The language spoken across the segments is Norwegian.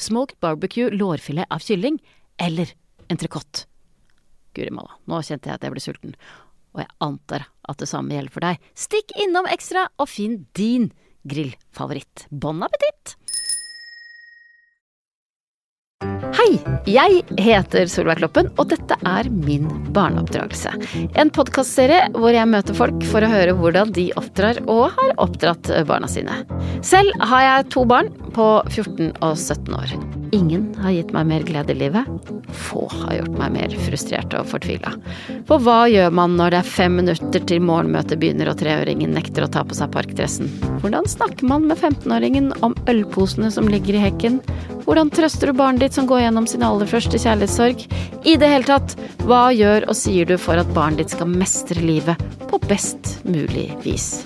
smoked barbecue lårfilet av kylling eller entrecôte. Guri malla, nå kjente jeg at jeg ble sulten, og jeg antar at det samme gjelder for deg. Stikk innom Ekstra og finn din grillfavoritt. Bon appétit! Hei, jeg heter Solveig Kloppen, og dette er Min barneoppdragelse. En podkastserie hvor jeg møter folk for å høre hvordan de oppdrar og har oppdratt barna sine. Selv har jeg to barn på 14 og 17 år. Ingen har gitt meg mer glede i livet. Få har gjort meg mer frustrert og fortvila. For hva gjør man når det er fem minutter til morgenmøtet begynner og treåringen nekter å ta på seg parkdressen? Hvordan snakker man med 15-åringen om ølposene som ligger i hekken? Hvordan trøster du barnet ditt som går gjennom sin aller første kjærlighetssorg? I det hele tatt, hva gjør og sier du for at barnet ditt skal mestre livet på best mulig vis?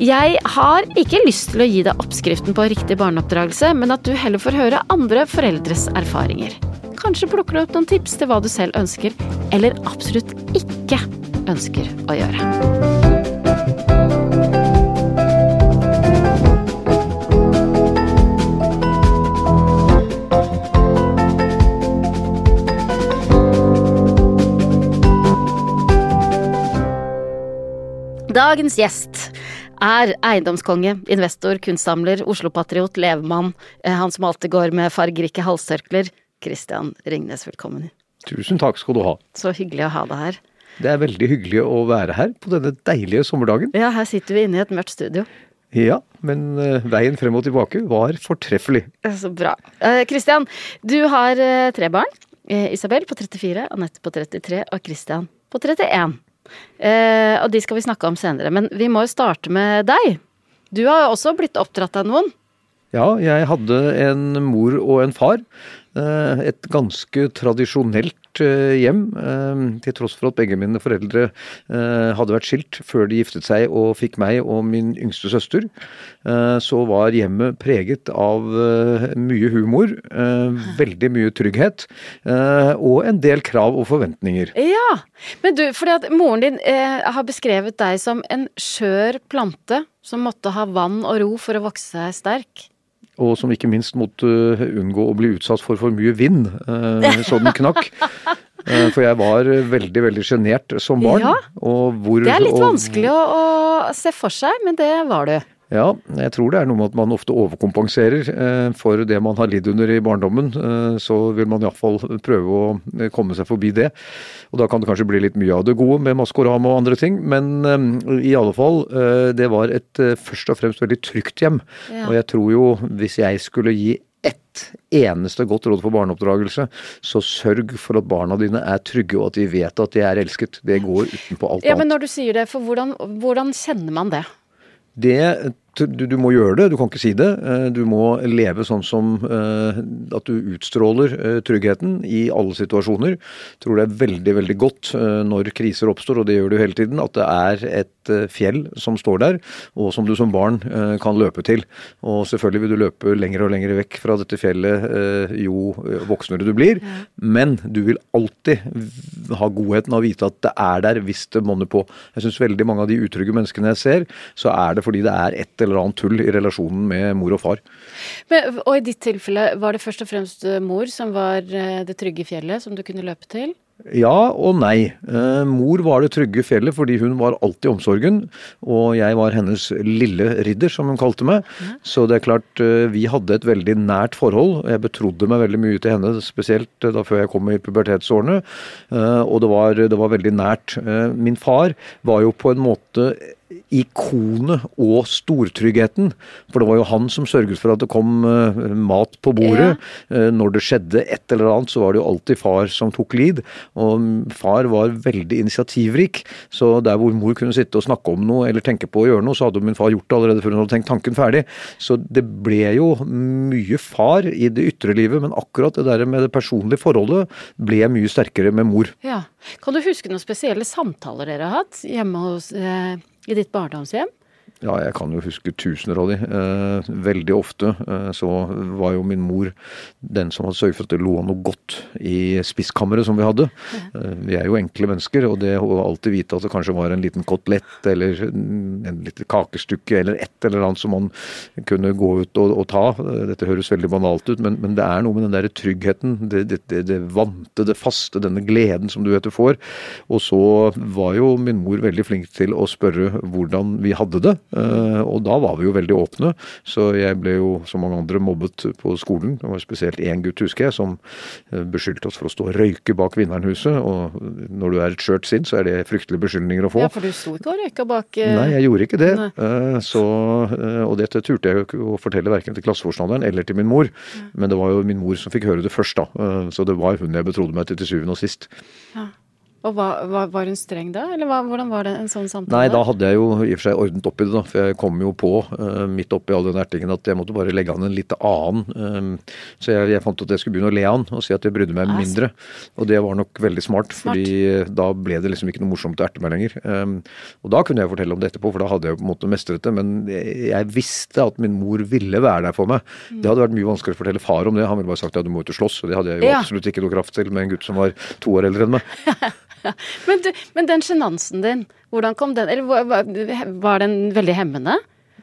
Jeg har ikke lyst til å gi deg oppskriften på riktig barneoppdragelse, men at du heller får høre andre foreldres erfaringer. Kanskje plukker du opp noen tips til hva du selv ønsker, eller absolutt ikke ønsker å gjøre. Dagens gjest er eiendomskonge, investor, kunstsamler, Oslo-patriot, levemann, eh, han som alltid går med fargerike halstørklær. Christian Ringnes, velkommen. Tusen takk skal du ha. Så hyggelig å ha deg her. Det er veldig hyggelig å være her på denne deilige sommerdagen. Ja, her sitter vi inne i et mørkt studio. Ja, men uh, veien frem og tilbake var fortreffelig. Så bra. Kristian, du har tre barn. Isabel på 34, Anette på 33 og Kristian på 31. Eh, og de skal vi snakke om senere. Men vi må jo starte med deg. Du har jo også blitt oppdratt av noen. Ja, jeg hadde en mor og en far. Eh, et ganske tradisjonelt eh, hjem, eh, til tross for at begge mine foreldre hadde vært skilt før de giftet seg og fikk meg og min yngste søster. Så var hjemmet preget av mye humor, veldig mye trygghet og en del krav og forventninger. Ja, men du, fordi at moren din har beskrevet deg som en skjør plante som måtte ha vann og ro for å vokse seg sterk og som ikke minst måtte unngå å bli utsatt for for mye vind, eh, så den knakk. Eh, for jeg var veldig, veldig sjenert som barn. Ja, hvor, det er litt vanskelig å, å se for seg, men det var du. Ja, jeg tror det er noe med at man ofte overkompenserer eh, for det man har lidd under i barndommen. Eh, så vil man iallfall prøve å eh, komme seg forbi det. Og da kan det kanskje bli litt mye av det gode med Maskorama og andre ting. Men i alle fall, det var et først og fremst veldig trygt hjem. Ja. Og jeg tror jo, hvis jeg skulle gi ett eneste godt råd for barneoppdragelse, så sørg for at barna dine er trygge og at de vet at de er elsket. Det går utenpå alt annet. Ja, Men når du sier det, for hvordan, hvordan kjenner man det? Det du, du, må gjøre det, du kan ikke si det. Eh, du må leve sånn som eh, at du utstråler eh, tryggheten i alle situasjoner. Jeg tror det er veldig, veldig godt når kriser oppstår, og det gjør du hele tiden, at det er et fjell som står der, og som du som barn kan løpe til. Og selvfølgelig vil du løpe lenger og lenger vekk fra dette fjellet jo voksnere du blir, men du vil alltid ha godheten av å vite at det er der hvis det monner på. Jeg syns veldig mange av de utrygge menneskene jeg ser, så er det fordi det er et eller annet tull i relasjonen med mor og far. Men, og i ditt tilfelle, var det først og fremst eh, mor som var eh, det trygge fjellet som du kunne løpe til? Ja og nei. Eh, mor var det trygge fjellet fordi hun var alltid omsorgen, og jeg var hennes lille ridder, som hun kalte meg. Så det er klart, vi hadde et veldig nært forhold. Jeg betrodde meg veldig mye til henne, spesielt da før jeg kom i pubertetsårene, eh, og det var, det var veldig nært. Min far var jo på en måte ikonet og stortryggheten. For det var jo han som sørget for at det kom uh, mat på bordet. Ja. Uh, når det skjedde et eller annet, så var det jo alltid far som tok lid. Og far var veldig initiativrik. Så der hvor mor kunne sitte og snakke om noe eller tenke på å gjøre noe, så hadde min far gjort det allerede før hun hadde tenkt tanken ferdig. Så det ble jo mye far i det ytre livet, men akkurat det der med det personlige forholdet ble mye sterkere med mor. Ja. Kan du huske noen spesielle samtaler dere har hatt hjemme hos eh i ditt barndomshjem? Ja, jeg kan jo huske tusener av de. Eh, veldig ofte eh, så var jo min mor den som hadde sørget for at det lå noe godt i spiskammeret som vi hadde. Eh, vi er jo enkle mennesker, og det å alltid vite at det kanskje var en liten kotelett eller en lite kakestykke eller et eller annet som man kunne gå ut og, og ta. Dette høres veldig banalt ut, men, men, det er noe med den der tryggheten, det, det, det, det vante, det faste, denne gleden som du vet du får. Og så var jo min mor veldig flink til å spørre hvordan vi hadde det. Eh, og da var vi jo veldig åpne, så jeg ble jo som mange andre mobbet på skolen. Det var spesielt én gutt, husker jeg, som eh, beskyldte oss for å stå og røyke bak Vinnernhuset. Og når du er et skjørt sinn, så er det fryktelige beskyldninger å få. Ja, for du sto ikke og røyka bak uh... Nei, jeg gjorde ikke det. Så, og dette turte jeg jo ikke å fortelle verken til klasseforstanderen eller til min mor. Ja. Men det var jo min mor som fikk høre det først, da. Så det var hun jeg betrodde meg til til syvende og sist. Ja. Og var, var, hun streng da, eller hva, hvordan var det en sånn samtale? Nei, da hadde jeg jo i og for seg ordnet opp i det, da. For jeg kom jo på, uh, midt oppi all den ertingen, at jeg måtte bare legge an en litt annen. Um, så jeg, jeg, fant at jeg skulle begynne å le an og si at jeg brydde meg mindre. Og det var nok veldig smart, smart. fordi uh, da ble det liksom ikke noe morsomt å erte meg lenger. Um, og da kunne jeg fortelle om det etterpå, for da hadde jeg jo på en måte mestret det. Men jeg, jeg visste at min mor ville være der for meg. Mm. Det hadde vært mye vanskeligere å fortelle far om det. Han ville bare sagt ja, du må ut og slåss. Og det hadde jeg jo ja. absolutt ikke noe kraft til med en gutt som var to år eldre enn meg. men, du, men, den sjenansen din, hvordan kom den? Eller var, den veldig hemmende?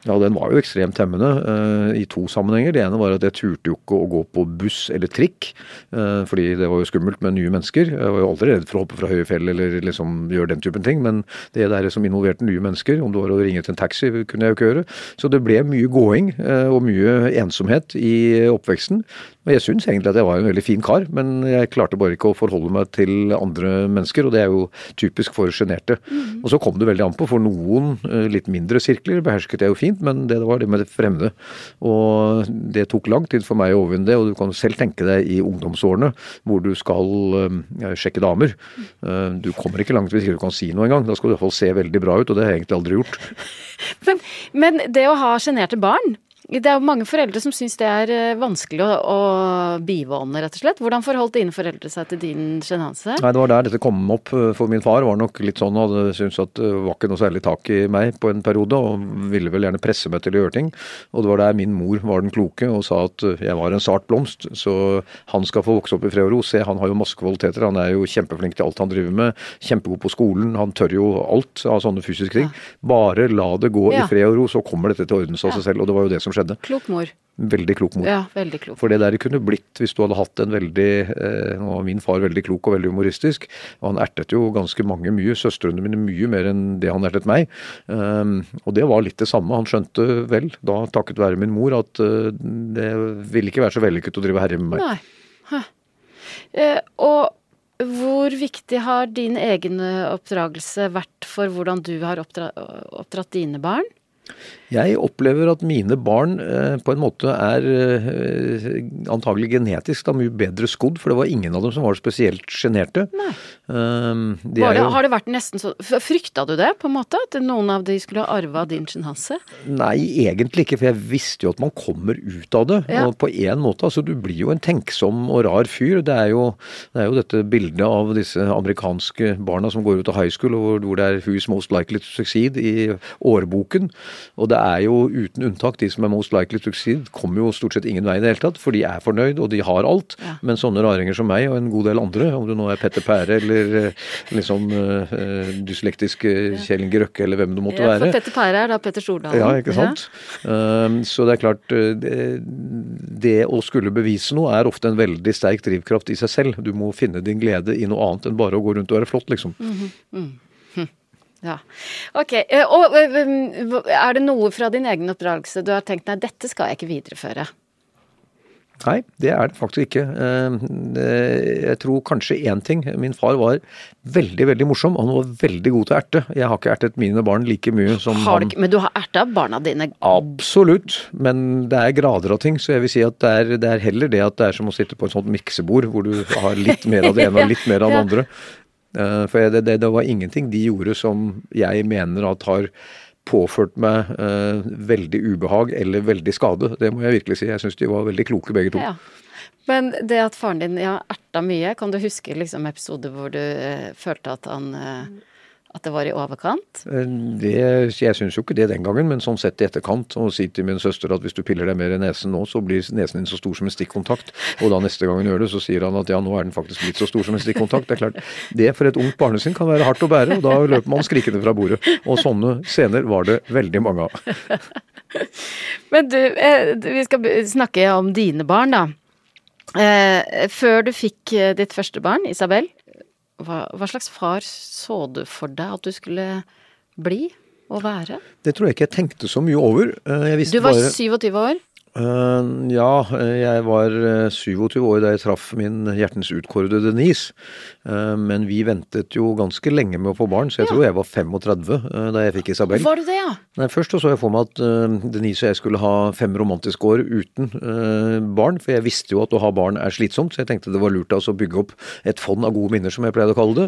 Ja, den var jo ekstremt hemmende uh, i to sammenhenger. Det ene var at jeg turte jo ikke å gå på buss eller trikk, uh, fordi det var jo skummelt med nye mennesker. Jeg var jo aldri redd for å hoppe fra høye fjell eller liksom gjøre den typen ting, men det der som involverte nye mennesker, om det var å ringe til en taxi, kunne jeg jo ikke gjøre. Så det ble mye gåing uh, og mye ensomhet i oppveksten. Og jeg syns egentlig at jeg var en veldig fin kar, men jeg klarte bare ikke å forholde meg til andre mennesker, og det er jo typisk for sjenerte. Mm. Og så kom det veldig an på. For noen litt mindre sirkler behersket jeg jo fint men det var det med det fremmede. Og det tok lang tid for meg å overvinne det, og du kan selv tenke deg i ungdomsårene hvor du skal uh, sjekke damer. Uh, du kommer ikke langt hvis ikke du kan si noe engang. Da skal du i hvert fall se veldig bra ut, og det har jeg egentlig aldri gjort. men, men det å ha sjenerte barn, det er jo mange foreldre som syns det er eh, vanskelig å, å bivåne, rett og slett. Hvordan forholdt dine foreldre seg til din sjenanse? Nei, Det var der dette kom opp. Eh, for min far var nok litt sånn, hadde syntes at det var ikke noe særlig tak i meg på en periode, og ville vel gjerne presse meg til å gjøre ting. Og det var der min mor var den kloke og sa at eh, jeg var en sart blomst, så han skal få vokse opp i fred og ro. Se, han har jo masse kvaliteter. Han er jo kjempeflink til alt han driver med. Kjempegod på skolen. Han tør jo alt av sånne fysiske ting. Bare la det gå i fred og ro, så kommer dette til å ordne seg av seg selv. Og det var jo det som skjedde. Klok mor. Veldig klok mor. Ja, veldig klok. For det der kunne blitt hvis du hadde hatt en veldig eh, Nå var min far veldig klok og veldig humoristisk. og Han ertet jo ganske mange mye, søstrene mine mye mer enn det han ertet meg. Um, og det var litt det samme. Han skjønte vel, da takket være min mor, at uh, det ville ikke være så vellykket å drive herre med meg. Nei. Eh, og hvor viktig har din egen oppdragelse vært for hvordan du har oppdra oppdratt dine barn? Jeg opplever at mine barn eh, på en måte er eh, antagelig genetisk da mye bedre skodd, for det var ingen av dem som var spesielt sjenerte. Um, de det, jo- har det vært nesten sånn Frykta du det, på en måte? At noen av de skulle ha arva din sjenanse? Nei, egentlig ikke, for jeg visste jo at man kommer ut av det. Ja. På en måte, altså du blir jo en tenksom og rar fyr. Det er jo, det er jo dette bildet av disse amerikanske barna som går ut av high school, hvor, hvor det er 'Who's most likely to succeed' i årboken. Og det er jo uten unntak de som er most likely to succeed, kommer jo stort sett ingen vei i det hele tatt, for de er fornøyd og de har alt. Ja. Men sånne raringer som meg og en god del andre, om du nå er Petter Pære eller eh, liksom eh, eh, Kjell Inge Røkke eller hvem det måtte Ja, være. for Petter Pære er da Petter Stordalen. Ja, ikke sant. Um, så det er klart det, å skulle bevise noe er ofte en veldig sterk drivkraft i seg selv. Du må finne din glede i noe annet enn bare å gå rundt og være flott, liksom. Ja. Ok. eh, Og eh, mm, er det noe fra din egen oppdragelse du har tenkt nei, dette skal jeg ikke videreføre? Nei, det er det faktisk ikke. Um, Jeg tror kanskje én ting. Min far var veldig, veldig morsom. Han var veldig god til å erte. Jeg har ikke ertet mine barn like mye som Har du han. men du har erta barna dine? Absolutt, men det er grader av ting, så jeg vil si at det er, det er heller det at det er som å sitte på et sånt miksebord, hvor du har litt mer av det ene og litt mer av det andre. Eh, For det, det, det var ingenting de gjorde som jeg mener at har påført meg eh, veldig ubehag eller veldig skade. Det må jeg virkelig si. Jeg syns de var veldig kloke begge to. Ja. Men det at faren din ja, erta mye, kan du huske liksom episoder hvor du eh, følte at han eh, At det var i overkant? Eh, Det, jeg syns jo ikke det den gangen, men sånn sett i etterkant. Å si til min søster at hvis du piller deg mer i nesen nå, så blir nesen din så stor som en stikkontakt. Og da neste gang hun gjør det, så sier han at ja, nå er den faktisk blitt så stor som en stikkontakt. Det er klart, det for et ungt barnesinn kan være hardt å bære, og da løper man skrikende fra bordet. Og sånne scener var det veldig mange av. Men du, eh, vi skal snakke om dine barn, da. Eh, før du fikk ditt første barn, Isabel, hva, hva slags far så du for deg at du skulle bli og være? Det tror jeg ikke jeg tenkte så mye over. Eh, Du var bare 27 år. Eh, ja, eh, jeg var eh, 27 år da jeg traff min hjertens utkårede Denise. Uh, men vi ventet jo ganske lenge med å få barn, så jeg tror jeg var 35 uh, da jeg fikk Isabel. Var du det, ja? Nei, Først så så jeg for meg at eh, Denise og jeg skulle ha fem romantiske år uten eh, barn, for jeg visste jo at å ha barn er slitsomt, så jeg tenkte det var lurt av oss å bygge opp et fond av gode minner, som jeg pleide å kalle det,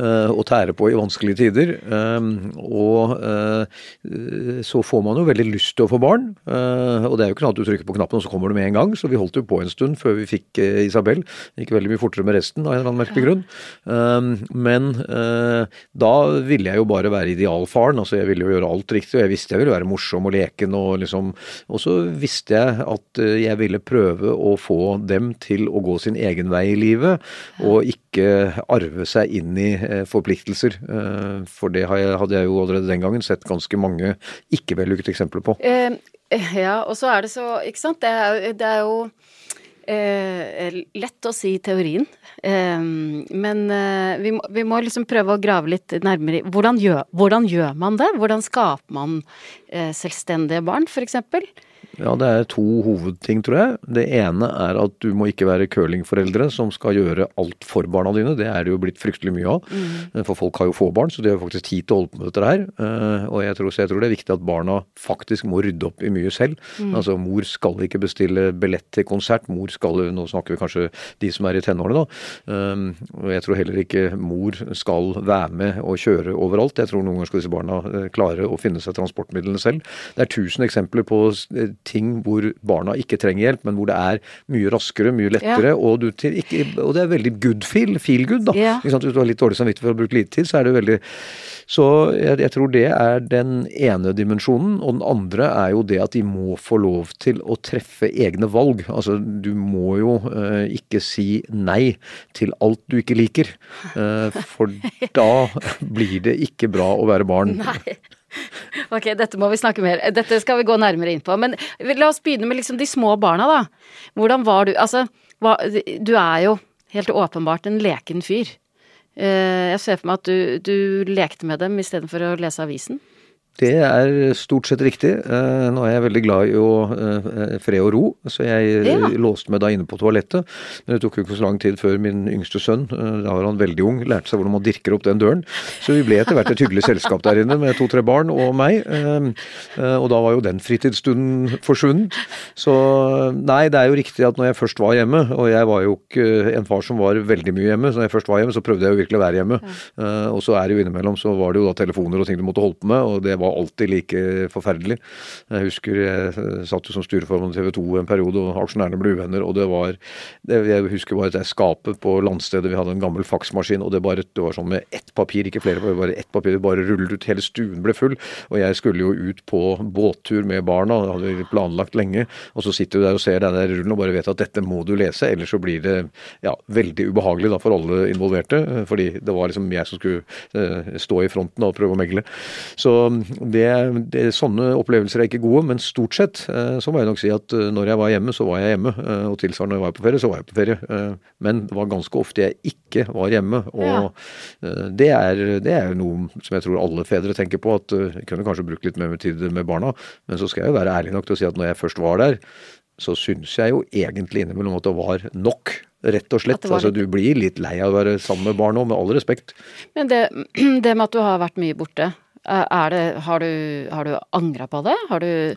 eh, og tære på i vanskelige tider. Eh, og eh, så får man jo veldig lyst til å få barn, eh, og det er jo ikke noe at du trykker på knappen og så kommer det med en gang, så vi holdt jo på en stund før vi fikk eh, Isabel. Gikk veldig mye fortere med resten av en eller annen merkelig grunn. Um, men uh, da ville jeg jo bare være idealfaren, altså jeg ville jo gjøre alt riktig, og jeg visste jeg ville være morsom og leken og liksom Og så visste jeg at eh, jeg ville prøve å få dem til å gå sin egen vei i livet, og ikke arve seg inn i eh, forpliktelser. For det hadde jeg jo allerede den gangen sett ganske mange ikke vellykkede eksempler på. Ja, og så er det så Ikke sant, det er, det er jo eh, lett å si teorien. Eh, men eh, vi, må, vi må liksom prøve å grave litt nærmere i hvordan hvordan gjør man det? Hvordan skaper man eh, selvstendige barn, for eksempel? Ja, det er to hovedting, tror jeg. Det ene er at du må ikke være curlingforeldre som skal gjøre alt for barna dine. Det er det jo blitt fryktelig mye av. For folk har jo få barn, så de har faktisk tid til å holde på med dette her. Eh, Og jeg tror, så jeg tror det er viktig at barna faktisk må rydde opp i mye selv. Altså mor skal ikke bestille billett til konsert. Mor skal, nå snakker vi kanskje de som er i tenårene da. Um, Og jeg tror heller ikke mor skal være med og kjøre overalt. Jeg tror noen ganger skal disse barna eh, klare å finne seg transportmidlene selv. Det er tusen eksempler på eh, ting hvor barna ikke trenger hjelp, men hvor det er mye raskere, mye lettere, og, du ikke, og det er veldig good feel, feel good, da. Ja. Hvis du har litt dårlig samvittighet for å bruke lite tid, så er det veldig Så jeg, jeg tror det er den ene dimensjonen, og den andre er jo det at de må få lov til å treffe egne valg. Altså, du må jo eh, ikke si nei til alt du ikke liker, eh, for da blir det ikke bra å være barn. Nei. Ok, dette må vi snakke mer Dette skal vi gå nærmere inn på. Men la oss begynne med liksom de små barna, da. Hvordan var du Altså, hva, du er jo helt åpenbart en leken fyr. Eh, Jeg ser for meg at du, du lekte med dem istedenfor å lese avisen. Det er stort sett riktig. Eh, nå er jeg veldig glad i å eh, fred og ro, så jeg Ja. låste meg da inne på toalettet. Men det tok jo ikke så lang tid før min yngste sønn, eh, da var han veldig ung, lærte seg hvordan man dirker opp den døren. Så vi ble etter hvert et hyggelig selskap der inne med to-tre barn og meg. eh, eh, Og da var jo den fritidsstunden forsvunnet. Så nei, det er jo riktig at når jeg først var hjemme, og jeg var jo ikke en far som var veldig mye hjemme, så når jeg først var hjemme, så prøvde jeg jo virkelig å være hjemme. Eh, Og så er det jo innimellom så var det jo da telefoner og ting du måtte holde på med, og det var alltid like forferdelig. Jeg husker jeg satt jo som styreformann i TV 2 en periode, og aksjonærene ble uvenner, og det var det, Jeg husker bare at jeg skapet på landstedet, vi hadde en gammel faksmaskin, og det bare det var sånn med ett papir, ikke flere, bare- ett papir, det bare rullet ut, hele stuen ble full, og jeg skulle jo ut på båttur med barna, det hadde vi planlagt lenge, og så sitter du der og ser den der rullen og bare vet at dette må du lese, ellers så blir det ja, veldig ubehagelig da for alle involverte, fordi det var liksom jeg som skulle eh, stå i fronten og prøve å megle. Så det, det, sånne opplevelser er ikke gode, men stort sett eh, så må jeg nok si at eh, når jeg var hjemme, så var jeg hjemme, eh, og tilsvarende når jeg var på ferie, så var jeg på ferie. Men det var ganske ofte jeg ikke var hjemme, og ja. det er, det er noe som jeg tror alle fedre tenker på, at jeg kunne kanskje brukt litt mer tid med barna, men så skal jeg jo være ærlig nok til å si at når jeg først var der, så syns jeg jo egentlig innimellom at det var nok. Rett og slett. Altså, du blir litt lei av å være sammen med barn òg, med all respekt. Men det, det med at du har vært mye borte, det, har du, har du angra på det? Har du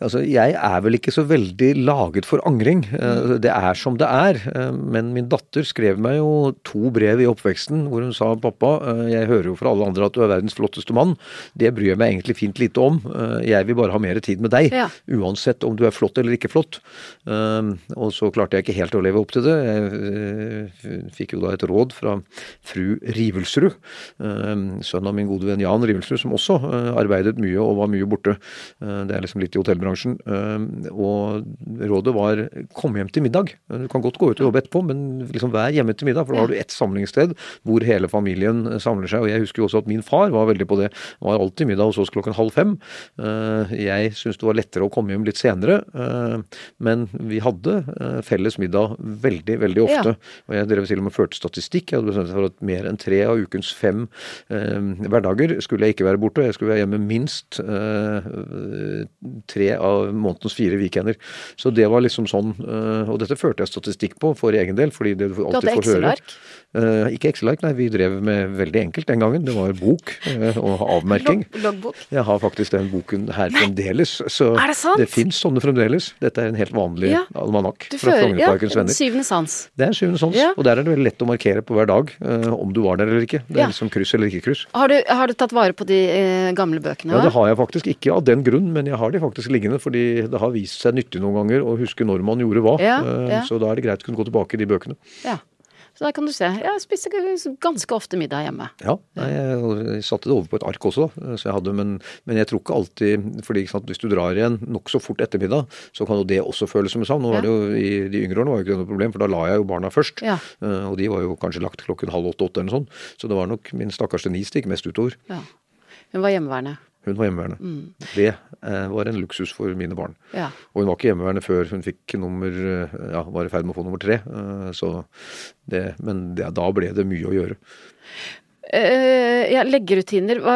Altså, jeg er vel ikke så veldig laget for angring. Eh, Det er som det er. Eh, Men min datter skrev meg jo to brev i oppveksten hvor hun sa pappa, eh, jeg hører jo fra alle andre at du er verdens flotteste mann. Det bryr jeg meg egentlig fint lite om. Jeg vil bare ha mer tid med deg. Ja. Uansett om du er flott eller ikke flott. Og så klarte jeg ikke helt å leve opp til det. Jeg fikk jo da et råd fra fru Rivelsrud, sønn av min gode venn Jan Rivelsrud, som også arbeidet mye og var mye borte. Det er liksom litt i hotellbransjen. Eh, Og rådet var kom hjem til middag. Du kan godt gå ut og jobbe etterpå, men liksom vær hjemme til middag, for da har du ett samlingssted hvor hele familien eh, samler seg. Og jeg husker jo også at min far var veldig på det. Han var alltid middag hos oss klokken halv fem. Eh, Jeg syntes det var lettere å komme hjem litt senere, eh, men vi hadde felles middag veldig, veldig ofte. Og jeg drev til og med førte statistikk. Jeg hadde bestemt meg for at mer enn tre av ukens fem hverdager skulle jeg ikke være borte. Jeg skulle være hjemme minst tre av månedens fire weekender. Så det var liksom sånn eh, Og dette førte jeg statistikk på for egen del, fordi det du Du alltid får høre. Excel-ark? Eh, ikke Excel-ark, nei. Vi drev med veldig enkelt den gangen. Det var bok eh, og avmerking. Logbok. Loggbok? Jeg har faktisk den boken her fremdeles. Så Er det sant? det fins sånne fremdeles. Dette er en helt vanlig Ja. almanakk Du fra Frognerparkens Ja, venner. syvende sans. Det er syvende sans, Ja. og der er det veldig lett å markere på hver dag om du var der eller ikke. Det er liksom kryss eller ikke kryss. Har du, har du tatt vare på de eh, gamle bøkene? Ja. Det har jeg faktisk ikke av den grunn, men jeg har de faktisk liggende fordi det har vist seg nyttig noen ganger å huske når man gjorde hva. Ja, Eh, ja. Så da er det greit å kunne gå tilbake i de bøkene. Ja. Så der kan du se. Jeg spiste ganske ofte middag hjemme. Ja, jeg, satte det over på et ark også, eh, så jeg hadde, men, men jeg tror ikke alltid fordi sant, Hvis du drar igjen nokså fort ettermiddag, så kan jo det også føles som en savn. Nå var det jo I de yngre årene var jo ikke det noe problem, for da la jeg jo barna først. Ja. Eh, Og de var jo kanskje lagt klokken halv åtte-åtte eller noe sånt. Så det var nok min stakkars Denise det gikk mest utover. Ja. Hun var hjemmeværende. Hun var hjemmeværende. Mm. Det eh, var en luksus for mine barn. Ja. Og hun var ikke hjemmeværende før hun fikk nummer eh, Ja, var i ferd med å få nummer tre. eh, Så det Men det, da ble det mye å gjøre. Uh, ja, leggerutiner. Hva,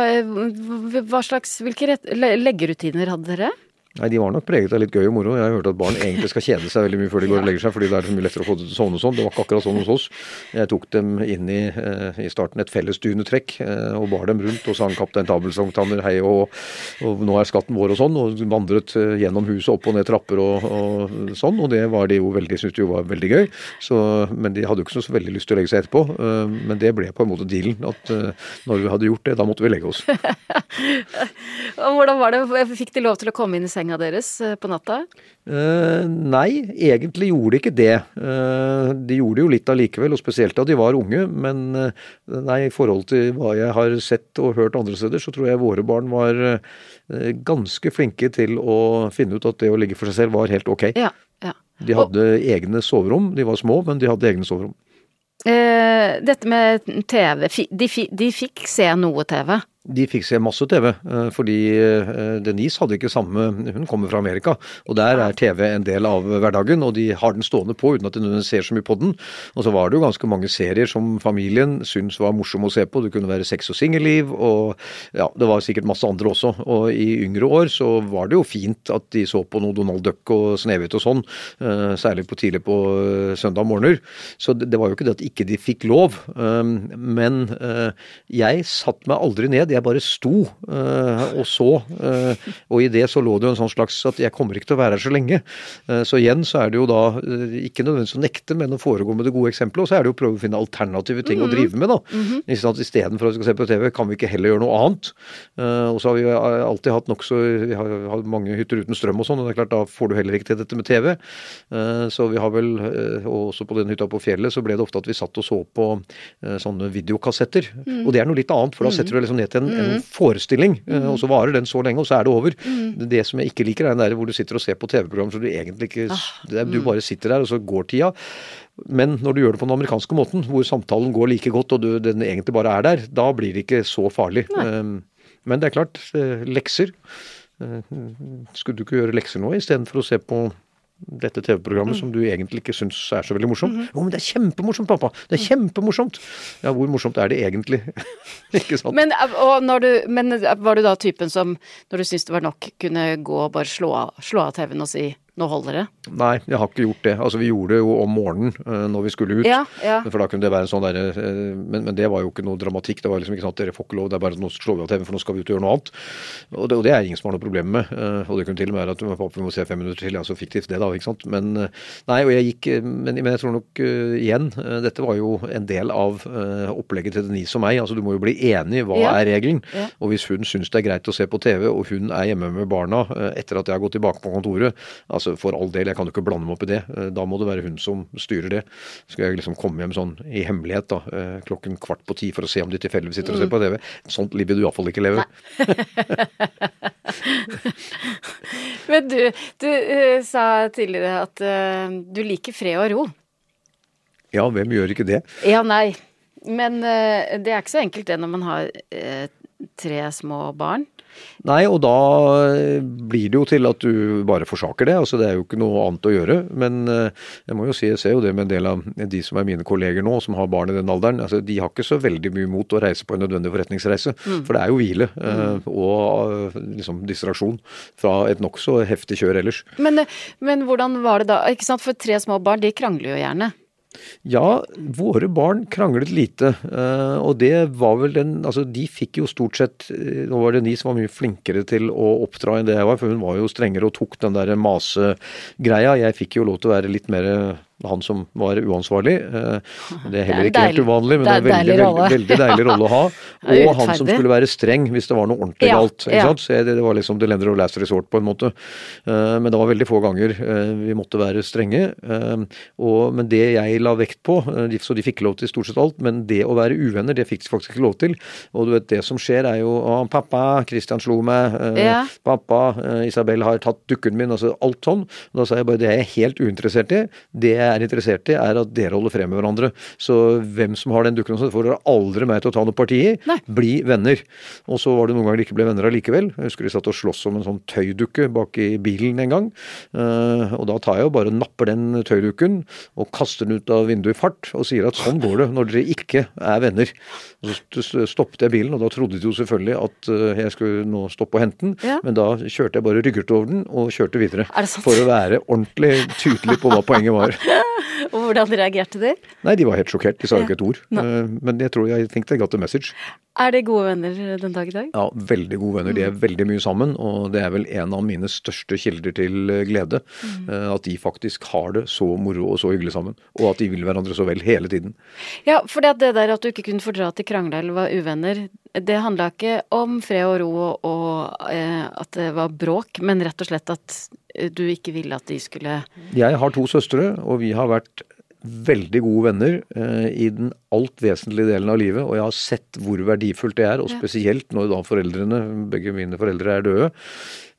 hva slags Hvilke leggerutiner hadde dere? Nei, De var nok preget av litt gøy og moro. Jeg har hørt at barn egentlig skal kjede seg veldig mye før de går og legger seg, fordi det er så mye lettere å få det til å sovne sånn. Det var ikke akkurat sånn hos oss. Jeg tok dem inn i, eh, i starten et felles dynetrekk eh, og bar dem rundt og sang 'Kaptein Tabelsongtanner', hei og, og 'Nå er skatten vår' og sånn, og vandret eh, gjennom huset opp og ned trapper og, og sånn. Og det var de jo veldig, syntes jo var veldig gøy. Så, men de hadde jo ikke så veldig lyst til å legge seg etterpå. Men det ble på en måte dealen. At når vi hadde gjort det, da måtte vi legge oss. Hvordan var det? Fikk de lov til å komme inn i senga deres eh, på natta? Eh, nei, egentlig gjorde de ikke det. Eh, de gjorde jo litt allikevel, og spesielt da de var unge. Men eh, nei, i forhold til hva jeg har sett og hørt andre steder, så tror jeg våre barn var eh, ganske flinke til å finne ut at det å ligge for seg selv var helt ok. Ja. ja. De hadde egne soverom. De var små, men de hadde egne soverom. Eh, dette med TV de, de fikk se noe TV. De fikk se masse TV, eh, fordi eh, Denise hadde ikke samme Hun kommer fra Amerika, og der er TV en del av hverdagen. Og de har den stående på uten at de ser så mye på den. Og så var det jo ganske mange serier som familien syntes var morsomme å se på. Det kunne være sex og singelliv, og ja, det var sikkert masse andre også. Og i yngre år så var det jo fint at de så på noe Donald Duck og Snehvit og sånn, eh, særlig på tidlig på søndag morgener. Så det var jo ikke det at ikke de fikk lov. Men jeg satte meg aldri ned jeg bare sto uh, og så. Uh, og i det så lå det jo en sånn slags at jeg kommer ikke til å være her så lenge. Uh, så igjen så er det jo da ikke nødvendigvis å nekte, men å foregå med det gode eksempelet. Og så er det jo å prøve å finne alternative ting mm -hmm. å mhm. drive med, da. Mm -hmm. Istedenfor at vi skal se på TV, kan vi ikke heller gjøre noe annet. og så har vi alltid hatt nokså Vi har, har mange hytter uten strøm og sånn, og det er klart da får du heller ikke til dette med TV. så vi har vel, og også på den hytta på fjellet, så ble det ofte at vi satt og så på sånne videokassetter. Mm. Og det er noe litt annet, for da setter du liksom ned til en, en mm. forestilling, mm. og så varer den så lenge, og så er det over. Mm. Det som jeg ikke liker, er den der hvor du sitter og ser på TV-program så du egentlig ikke ah, det, Du bare sitter der, og så går tida. Men når du gjør det på den amerikanske måten, hvor samtalen går like godt og du, den egentlig bare er der, da blir det ikke så farlig. Um, men det er klart, eh, lekser. Uh, skulle du ikke gjøre lekser nå istedenfor å se på dette TV-programmet mm. som du egentlig ikke syns er så veldig morsomt. Mm -hmm. Jo, men det er kjempemorsomt, pappa! Det er mm. kjempemorsomt! Ja, hvor morsomt er det egentlig? ikke sant? Men, du, men, var du da typen som, når du syntes det var nok, kunne gå og bare slå av, slå av TV-en og si nå holder det? Nei, jeg har ikke gjort det. Altså Vi gjorde det jo om morgenen uh, når vi skulle ut. Ja, ja. For da kunne det være en sånn derre uh, men, men, det var jo ikke noe dramatikk. Det var liksom ikke sånn at dere får ikke lov, det er bare nå slår vi av TV for nå skal vi ut og gjøre noe annet. Og det, og det er ingen som har noe problem med. Uh, og det kunne til og med være at pappa, vi må se fem minutter til. Ja, så fiktivt det, da. ikke sant. Men nei, og jeg gikk Men, men jeg tror nok igjen, dette var jo en del av opplegget til Denise og meg. Altså du må jo bli enig. Hva ja. er regelen? Og hvis hun syns det er greit å se på TV, og hun er hjemme med barna etter at jeg har gått tilbake på kontoret, altså for all del, jeg kan jo ikke blande meg opp i det. Eh, da må det være hun som styrer det. Skal jeg liksom komme hjem sånn i hemmelighet da, eh, klokken kvart på ti for å se om de tilfeldigvis sitter og ser på TV. Sånt liv vil du iallfall ikke leve. Men du, du uh, sa tidligere at uh, du liker fred og ro. Ja, hvem gjør ikke det? Ja, nei. Men uh, det er ikke så enkelt det når man har tre små barn. Nei, og da blir det jo til at du bare forsaker det. altså Det er jo ikke noe annet å gjøre. Men eh, jeg må jo si, jeg ser jo det med en del av de som er mine kolleger nå, som har barn i den alderen. altså De har ikke så veldig mye mot å reise på en nødvendig forretningsreise. Mm. For det er jo hvile eh, mm. og liksom distraksjon fra et nokså heftig kjør ellers. Men, men hvordan var det da? ikke sant, For tre små barn, de krangler jo gjerne. Ja, våre barn kranglet lite. Eh, og det var vel den Altså, de fikk jo stort sett eh, Nå var det ni som var mye flinkere til å oppdra enn det jeg var, for hun var jo strengere og tok den der masegreia. Jeg fikk jo lov til å være litt mer han som var uansvarlig. Eh, det er heller ikke helt uvanlig, men det er, en veldig, veldig, veldig, deilig rolle å ha. Og han som skulle være streng hvis det var noe ordentlig galt. Det, var liksom The Lender of Last Resort på en måte. Eh, men det var veldig få ganger eh, vi måtte være strenge. Men det jeg la vekt på, så de fikk lov til stort sett alt, men det å være uvenner, det fikk de faktisk ikke lov til. Og du vet, det som skjer er jo å, 'Pappa, Christian slo meg'. 'Pappa, Isabel har tatt dukken min'. Altså alt sånn. Da sa jeg bare det er jeg helt uinteressert i. Det jeg er interessert i, er at dere holder frem med hverandre. Så hvem som har den dukken, får dere aldri meg til å ta noe parti i. Bli venner. Og så var det noen ganger de ikke ble venner allikevel. Jeg husker de satt og sloss om en sånn tøydukke bak i bilen en gang. Uh, og da tar jeg og bare napper den tøydukken og kaster den ut av vinduet i fart og sier at sånn går det når dere ikke er venner. Og så stoppet jeg bilen, og da trodde de jo selvfølgelig at uh, jeg skulle nå stoppe og hente den, ja. men da kjørte jeg bare rygget over den og kjørte videre. For å være ordentlig tydelig på hva poenget var. og hvordan reagerte de? Nei, De var helt sjokkert. De sa jo ikke et ord. No. Eh, men jeg tror jeg tenkte I got the message. Er de gode venner den dag i dag? Ja, veldig gode venner. De er mm. veldig mye sammen. Og det er vel en av mine største kilder til eh, glede. Mm. Eh, at de faktisk har det så moro og så hyggelig sammen. Og at de vil hverandre så vel hele tiden. Ja, for det der at du ikke kunne fordra at de krangla eller var uvenner, det handla ikke om fred og ro og eh, at det var bråk, men rett og slett at du ikke ville at de skulle Jeg har to søstre, og vi har vært veldig gode venner eh, i den alt vesentlige delen av livet, og jeg har sett hvor verdifullt det er, og spesielt når da foreldrene, begge mine foreldre er døde.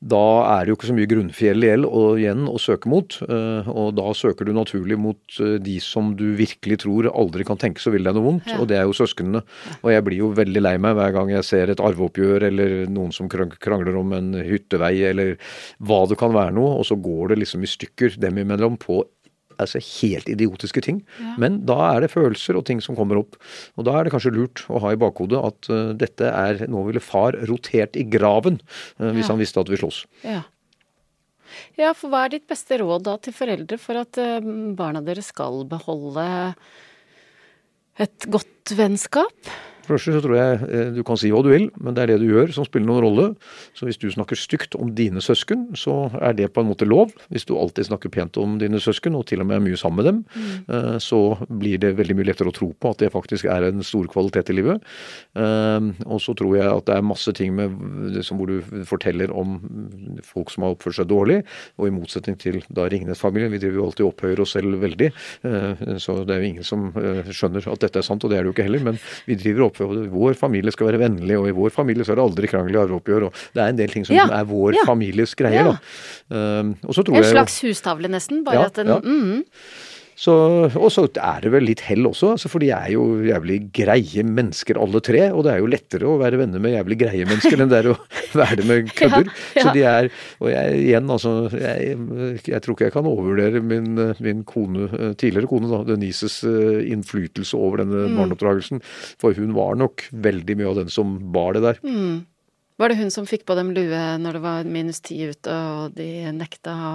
Da er det jo ikke så mye grunnfjell igjen å søke mot, eh, og da søker du naturlig mot eh, de som du virkelig tror aldri kan tenke så vil deg noe vondt, Ja. og det er jo søsknene. Og jeg blir jo veldig lei meg hver gang jeg ser et arveoppgjør eller noen som krangler om en hyttevei eller hva det kan være noe, og så går det liksom i stykker dem imellom på altså helt idiotiske ting. Men da er det følelser og ting som kommer opp. Og da er det kanskje lurt å ha i bakhodet at uh, dette er Nå ville far rotert i graven uh, hvis Ja. han visste at vi slåss. Ja. Ja, for hva er ditt beste råd da til foreldre for at uh, barna deres skal beholde et godt vennskap? For det første så tror jeg eh, du kan si hva du vil, men det er det du gjør som spiller noen rolle. Så hvis du snakker stygt om dine søsken, så er det på en måte lov. Hvis du alltid snakker pent om dine søsken, og til og med er mye sammen med dem, mm. så blir det veldig mye lettere å tro på at det faktisk er en stor kvalitet i livet. Eh, Og så tror jeg at det er masse ting med, som hvor du forteller om folk som har oppført seg dårlig, og i motsetning til da Ringnes-familien, vi driver jo alltid og opphøyer oss selv veldig, eh, så det er jo ingen som eh, skjønner at dette er sant, og det er det jo ikke heller, men vi driver og opphøyer vår familie skal være vennlig, og i vår familie så er det aldri krangel i arveoppgjør, og det er en del ting som Ja, er vår ja. families greier, Ja. da. Um, Og så tror En jeg slags hustavle, nesten. Bare at den mm, så, og så er det vel litt hell også, altså for de er jo jævlig greie mennesker alle tre. Og det er jo lettere å være venner med jævlig greie mennesker enn det er å være med kødder. Ja, ja. Så de er Og jeg igjen, altså jeg, jeg tror ikke jeg kan overvurdere min, min kone, tidligere kone, da, Denises eh, innflytelse over denne Mm. barneoppdragelsen. For hun var nok veldig mye av den som bar det der. mm. Var det hun som fikk på dem lue når det var minus ti ute, og de nekta å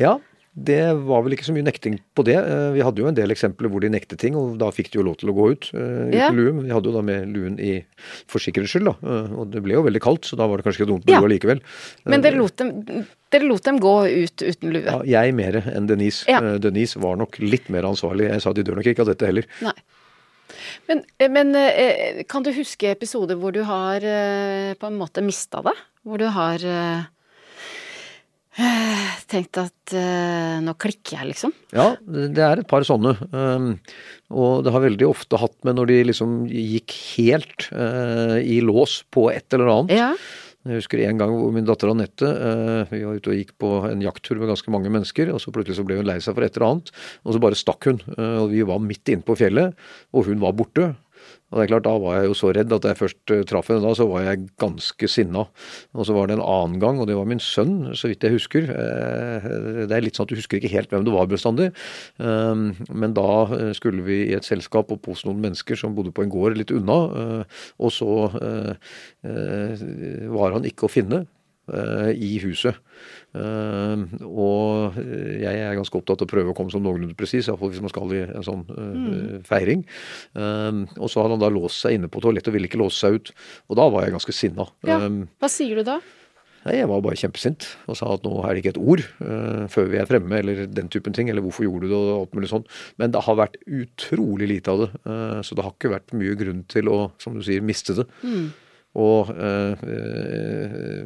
Ja, det var vel ikke så mye nekting på det. Eh, Vi hadde jo en del eksempler hvor de nektet ting, og da fikk de jo lov til å gå ut eh, uten Ja. lue. Men vi hadde jo da med luen i for sikkerhets skyld, da. Eh, Og det ble jo veldig kaldt, så da var det kanskje ikke dumt med Ja. lue allikevel. Men dere lot dem, dere lot dem gå ut uten lue? Ja, jeg mer enn Denise. Ja. Denise var nok litt mer ansvarlig. Jeg sa de dør nok ikke av dette heller. Nei. Men, men kan du huske episoder hvor du har på en måte mista det? Hvor du har eh, at uh, nå klikker jeg, liksom? Ja, det er et par sånne. Um, og det har veldig ofte hatt med når de liksom gikk helt uh, i lås på et eller annet. Ja. Jeg husker en gang hvor min datter Anette uh, vi var ute og gikk på en jakttur med ganske mange mennesker, og så plutselig så ble hun lei seg for et eller annet, og så bare stakk hun. Uh, og vi var midt inne på fjellet, og hun var borte. Og det er klart, Da var jeg jo så redd at da jeg først eh, traff henne da, så var jeg ganske sinna. Og så var det en annen gang, og det var min sønn, så vidt jeg husker. Eh, Det er litt sånn at du husker ikke helt hvem det var bestandig. Um, Men da eh, skulle vi i et selskap opp hos noen mennesker som bodde på en gård litt unna, eh, og så eh, eh, var han ikke å finne eh, i huset. Eh, og jeg er ganske opptatt av å prøve å komme som noenlunde presis, iallfall hvis man skal i en sånn mm. feiring. Eh, og så hadde han da låst seg inne på toalettet og ville ikke låse seg ut. Og da var jeg ganske sinna. ja. Eh, Hva sier du da? Nei, Jeg var bare kjempesint og sa at nå er det ikke et ord uh, før vi er fremme, eller den typen ting, eller hvorfor gjorde du det, og alt mulig sånn. Men det har vært utrolig lite av det, Uh, så det har ikke vært mye grunn til å, som du sier, miste det. Og eh, eh,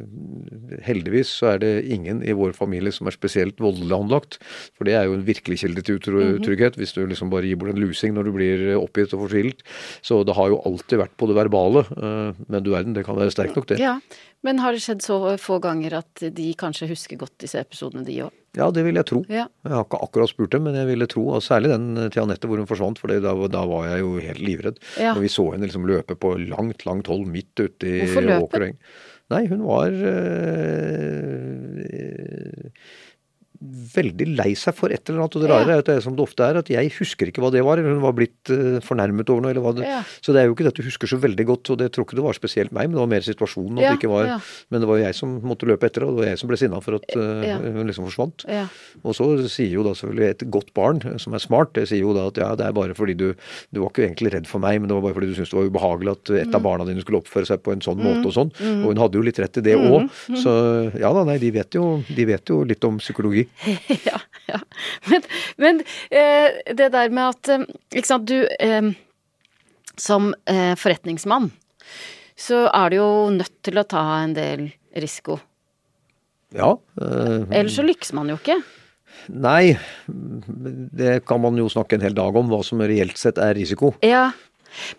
heldigvis så er det ingen i vår familie som er spesielt voldelig anlagt, for det er jo en virkelig kilde til utrygghet, hvis du liksom bare gir bort en lusing når du blir oppgitt og fortvilt. Så det har jo alltid vært på det verbale, eh, men du verden, det kan være sterkt nok, det. Ja. Men har det skjedd så få ganger at de kanskje husker godt disse episodene, de òg? Ja, det vil jeg tro. Ja. Jeg har ikke akkurat spurt dem, men jeg ville tro, og særlig den til Anette hvor hun forsvant, for da, da var jeg jo helt livredd. Ja. Når vi så henne liksom løpe på langt, langt hold midt ute i Hvorfor løpe? Nei, hun var øh, veldig lei seg for et eller annet. Og det rare er at det er som det ofte er, at jeg husker ikke hva det var. Eller hun var blitt øh, fornærmet over noe, eller hva det Ja. Så det er jo ikke det at du husker så veldig godt, og det tror ikke det var spesielt meg, men det var mer situasjonen. At Ja, det ikke var, ja. Men det var jo jeg som måtte løpe etter, og det var jeg som ble sinna for at Ja. hun liksom forsvant. Og så sier jo da selvfølgelig et godt barn eh, som er smart, det sier jo da at ja, det er bare fordi du Du var ikke egentlig redd for meg, men det var bare fordi du syntes det var ubehagelig at et Mm. av barna dine skulle oppføre seg på en sånn måte og sånn. Og hun hadde jo litt rett i det òg. Mm. Så ja da, nei, de vet jo, de vet jo litt om psykologi. ja, ja. Men, men eh, det der med at eh, Ikke sant, du eh, Som forretningsmann så er du jo nødt til å ta en del risiko. Ja. eh, Ellers så lykkes man jo ikke. Nei, det kan man jo snakke en hel dag om, hva som reelt sett er risiko. Ja,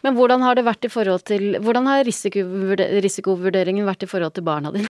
men hvordan har det vært i forhold til Hvordan har risikovurderingen vært i forhold til barna dine?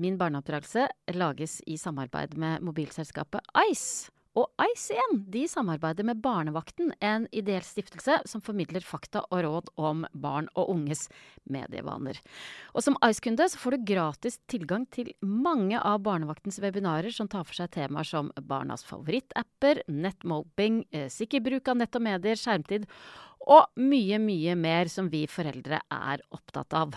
Min barneoppdragelse lages i samarbeid med mobilselskapet Ice. Og Ice igjen, de samarbeider med Barnevakten, en ideell stiftelse som formidler fakta og råd om barn og unges medievaner. Og som Ice-kunde så får du gratis tilgang til mange av Barnevaktens webinarer som tar for seg temaer som barnas favorittapper, nettmoping, eh, sikker bruk av nett og medier, skjermtid og mye, mye mer som vi foreldre er opptatt av.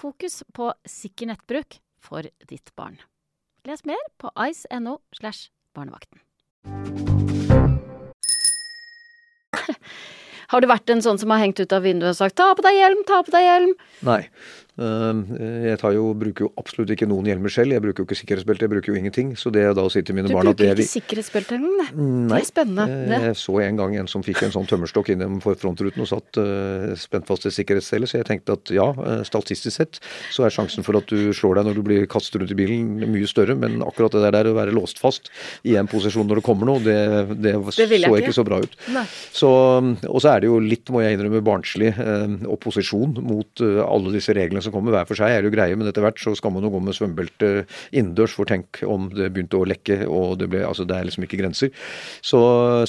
Fokus på sikker nettbruk for ditt barn. Les mer på ice.no slash barnevakten. Har du vært en sånn som har hengt ut av vinduet og sagt 'ta på deg hjelm, ta på deg hjelm'? Nei. Ehm, jeg jo, bruker jo absolutt ikke noen hjelmer selv. Jeg bruker jo ikke sikkerhetsbelte, jeg bruker jo ingenting. Så det da å si til mine du barn at det Du bruker ikke sikkerhetsbelte engang, Nei. Det er spennende. Jeg, Jeg så en gang en som fikk en sånn tømmerstokk innenfor for frontruten og satt uh, spent fast i sikkerhetsselet, så jeg tenkte at ja, uh, statistisk sett så er sjansen for at du slår deg når du blir kastet rundt i bilen mye større, men akkurat det der å være låst fast i en posisjon når det kommer noe, det, det, det så ikke. ikke så bra ut. Så, og så er det jo litt, må jeg innrømme, barnslig uh, opposisjon mot alle disse reglene som kommer. Hver for seg er det jo greie, men etter hvert så skal man jo gå med svømmebelte innendørs. For tenk om det begynte å lekke og det ble Altså det er liksom ikke grenser. Så,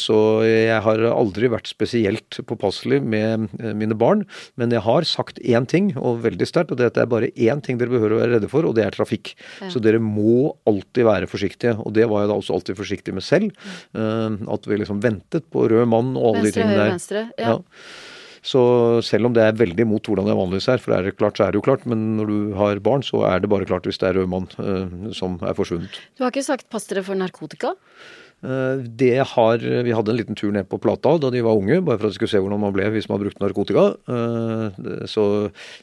så jeg har aldri vært spesielt påpasselig med eh, mine barn. Men jeg har sagt én ting, og veldig sterkt, og det er bare én ting dere behøver å være redde for, og det er trafikk. Ja. Så dere må alltid være forsiktige. Og det var jeg da også alltid forsiktig med selv. Mm. At vi liksom ventet på rød mann og alle venstre, de tingene der. Venstre, ja. ja. Så selv om det er veldig mot hvordan det vanligvis er, for er det klart, så er det jo klart, men når du har barn, så er det bare klart hvis det er rød mann uh, som er forsvunnet. Du har ikke sagt pass dere for narkotika? Eh, det har, Vi hadde en liten tur ned på Plata da de var unge, bare for at de skulle se hvordan man ble hvis man brukte narkotika. Eh, så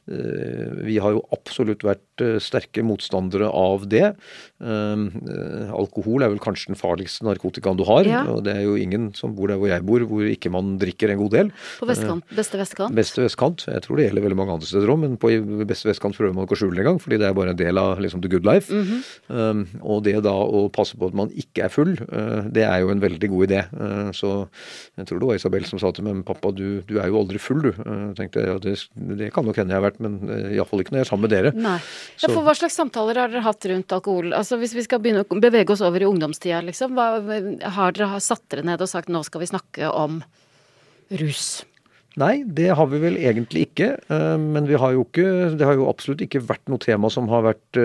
vi har jo absolutt vært sterke motstandere av det. Alkohol er vel kanskje den farligste narkotikaen du har. Ja. og Det er jo ingen som bor der hvor jeg bor hvor ikke man drikker en god del. På vestkant, beste vestkant? Beste vestkant. Jeg tror det gjelder veldig mange andre steder òg, men på beste vestkant prøver man ikke å skjule det engang, fordi det er bare en del av liksom, the good life. Mm -hmm. Og det da å passe på at man ikke er full det er jo en veldig god idé. Eh, så jeg tror det var Isabel som sa til meg men pappa, du, du er jo aldri full, du. Jeg eh, tenkte ja, det, det kan nok hende jeg har vært, men eh, iallfall ikke når jeg er sammen med dere. Nei. Ja, for hva slags samtaler har dere hatt rundt alkohol? Altså Hvis vi skal begynne å bevege oss over i ungdomstida, liksom. Hva, har dere satt dere ned og sagt nå skal vi snakke om rus? Nei, det har vi vel egentlig ikke. Men vi har jo ikke, det har jo absolutt ikke vært noe tema som har vært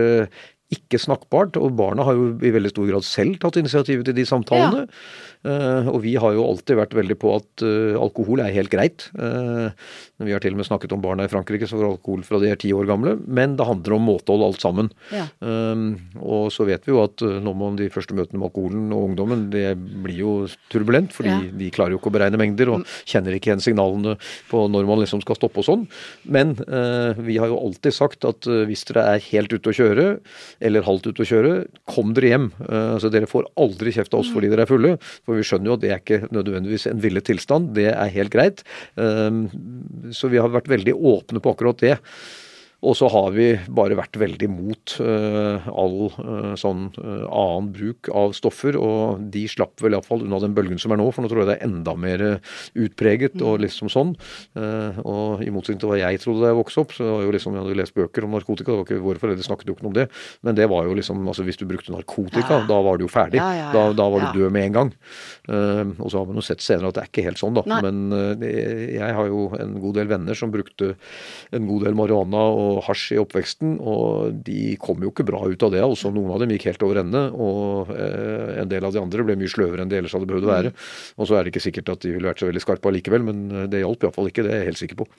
ikke snakkbart. Og barna har jo i veldig stor grad selv tatt initiativet til de samtalene. Ja. Uh, og vi har jo alltid vært veldig på at uh, alkohol er helt greit. Uh, vi har til og med snakket om barna i Frankrike som får alkohol fra de er ti år gamle. Men det handler om måtehold alt sammen. Ja. og så vet vi jo at nå må de første møtene med alkoholen og ungdommen det blir jo turbulent. Fordi ja. de klarer jo ikke å beregne mengder og kjenner ikke igjen signalene på når man liksom skal stoppe og sånn. Men vi har jo alltid sagt at hvis dere er helt ute å kjøre eller halvt ute å kjøre, kom dere hjem. altså Dere får aldri kjeft av oss fordi dere er fulle. For vi skjønner jo at det er ikke nødvendigvis en villet tilstand. Det er helt greit. Ehm, så vi har vært veldig åpne på akkurat det. Og så har vi bare vært veldig mot uh, all uh, sånn uh, annen bruk av stoffer. Og de slapp vel iallfall unna den bølgen som er nå, for nå tror jeg det er enda mer utpreget og mm. liksom sånn. og i motsetning til hva jeg trodde da jeg vokste opp, så var jo liksom, jeg hadde lest bøker om narkotika. det var ikke Våre foreldre snakket jo ikke noe om det. Men det var jo liksom, altså hvis du brukte narkotika, ja. da var du jo ferdig. Ja, ja, da, da, var du død med en gang. og så har man jo sett senere at det er ikke helt sånn, da. Nei. Men jeg har jo en god del venner som brukte en god del marihuana. og og hasj i oppveksten, og de kom jo ikke bra ut av det. Også Noen av dem gikk helt over ende, og eh, en del av de andre ble mye sløvere enn de ellers hadde behøvd å være. Og så er det ikke sikkert at de ville vært så veldig skarpe allikevel, men det hjalp iallfall ikke, det er jeg helt sikker på.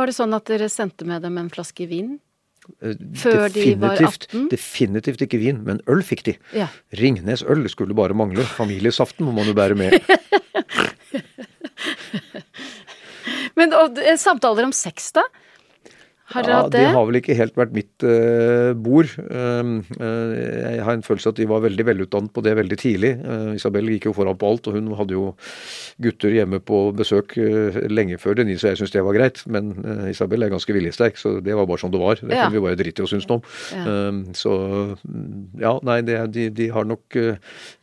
Var det sånn at dere sendte med dem en flaske vin? Eh, Før de var definitivt- 18? Definitivt ikke vin, men øl fikk de. Ja. Ringnes øl skulle bare mangle. Familiesaften må man jo bære med. Men og, eh, samtaler om sex, da? Har dere Ja, hatt det det? har vel ikke helt vært mitt uh, bord. Uh, uh, jeg har en følelse at de var veldig velutdannet på det veldig tidlig. Eh, Isabel gikk jo foran på alt, og hun hadde jo gutter hjemme på besøk lenge før Denise, og jeg syntes det var greit. Men Isabel er ganske viljesterk, så det var bare sånn det var. Det Ja. kunne vi bare drite i å synes noe om. Ja. Um, så ja, nei, det, de, de har nok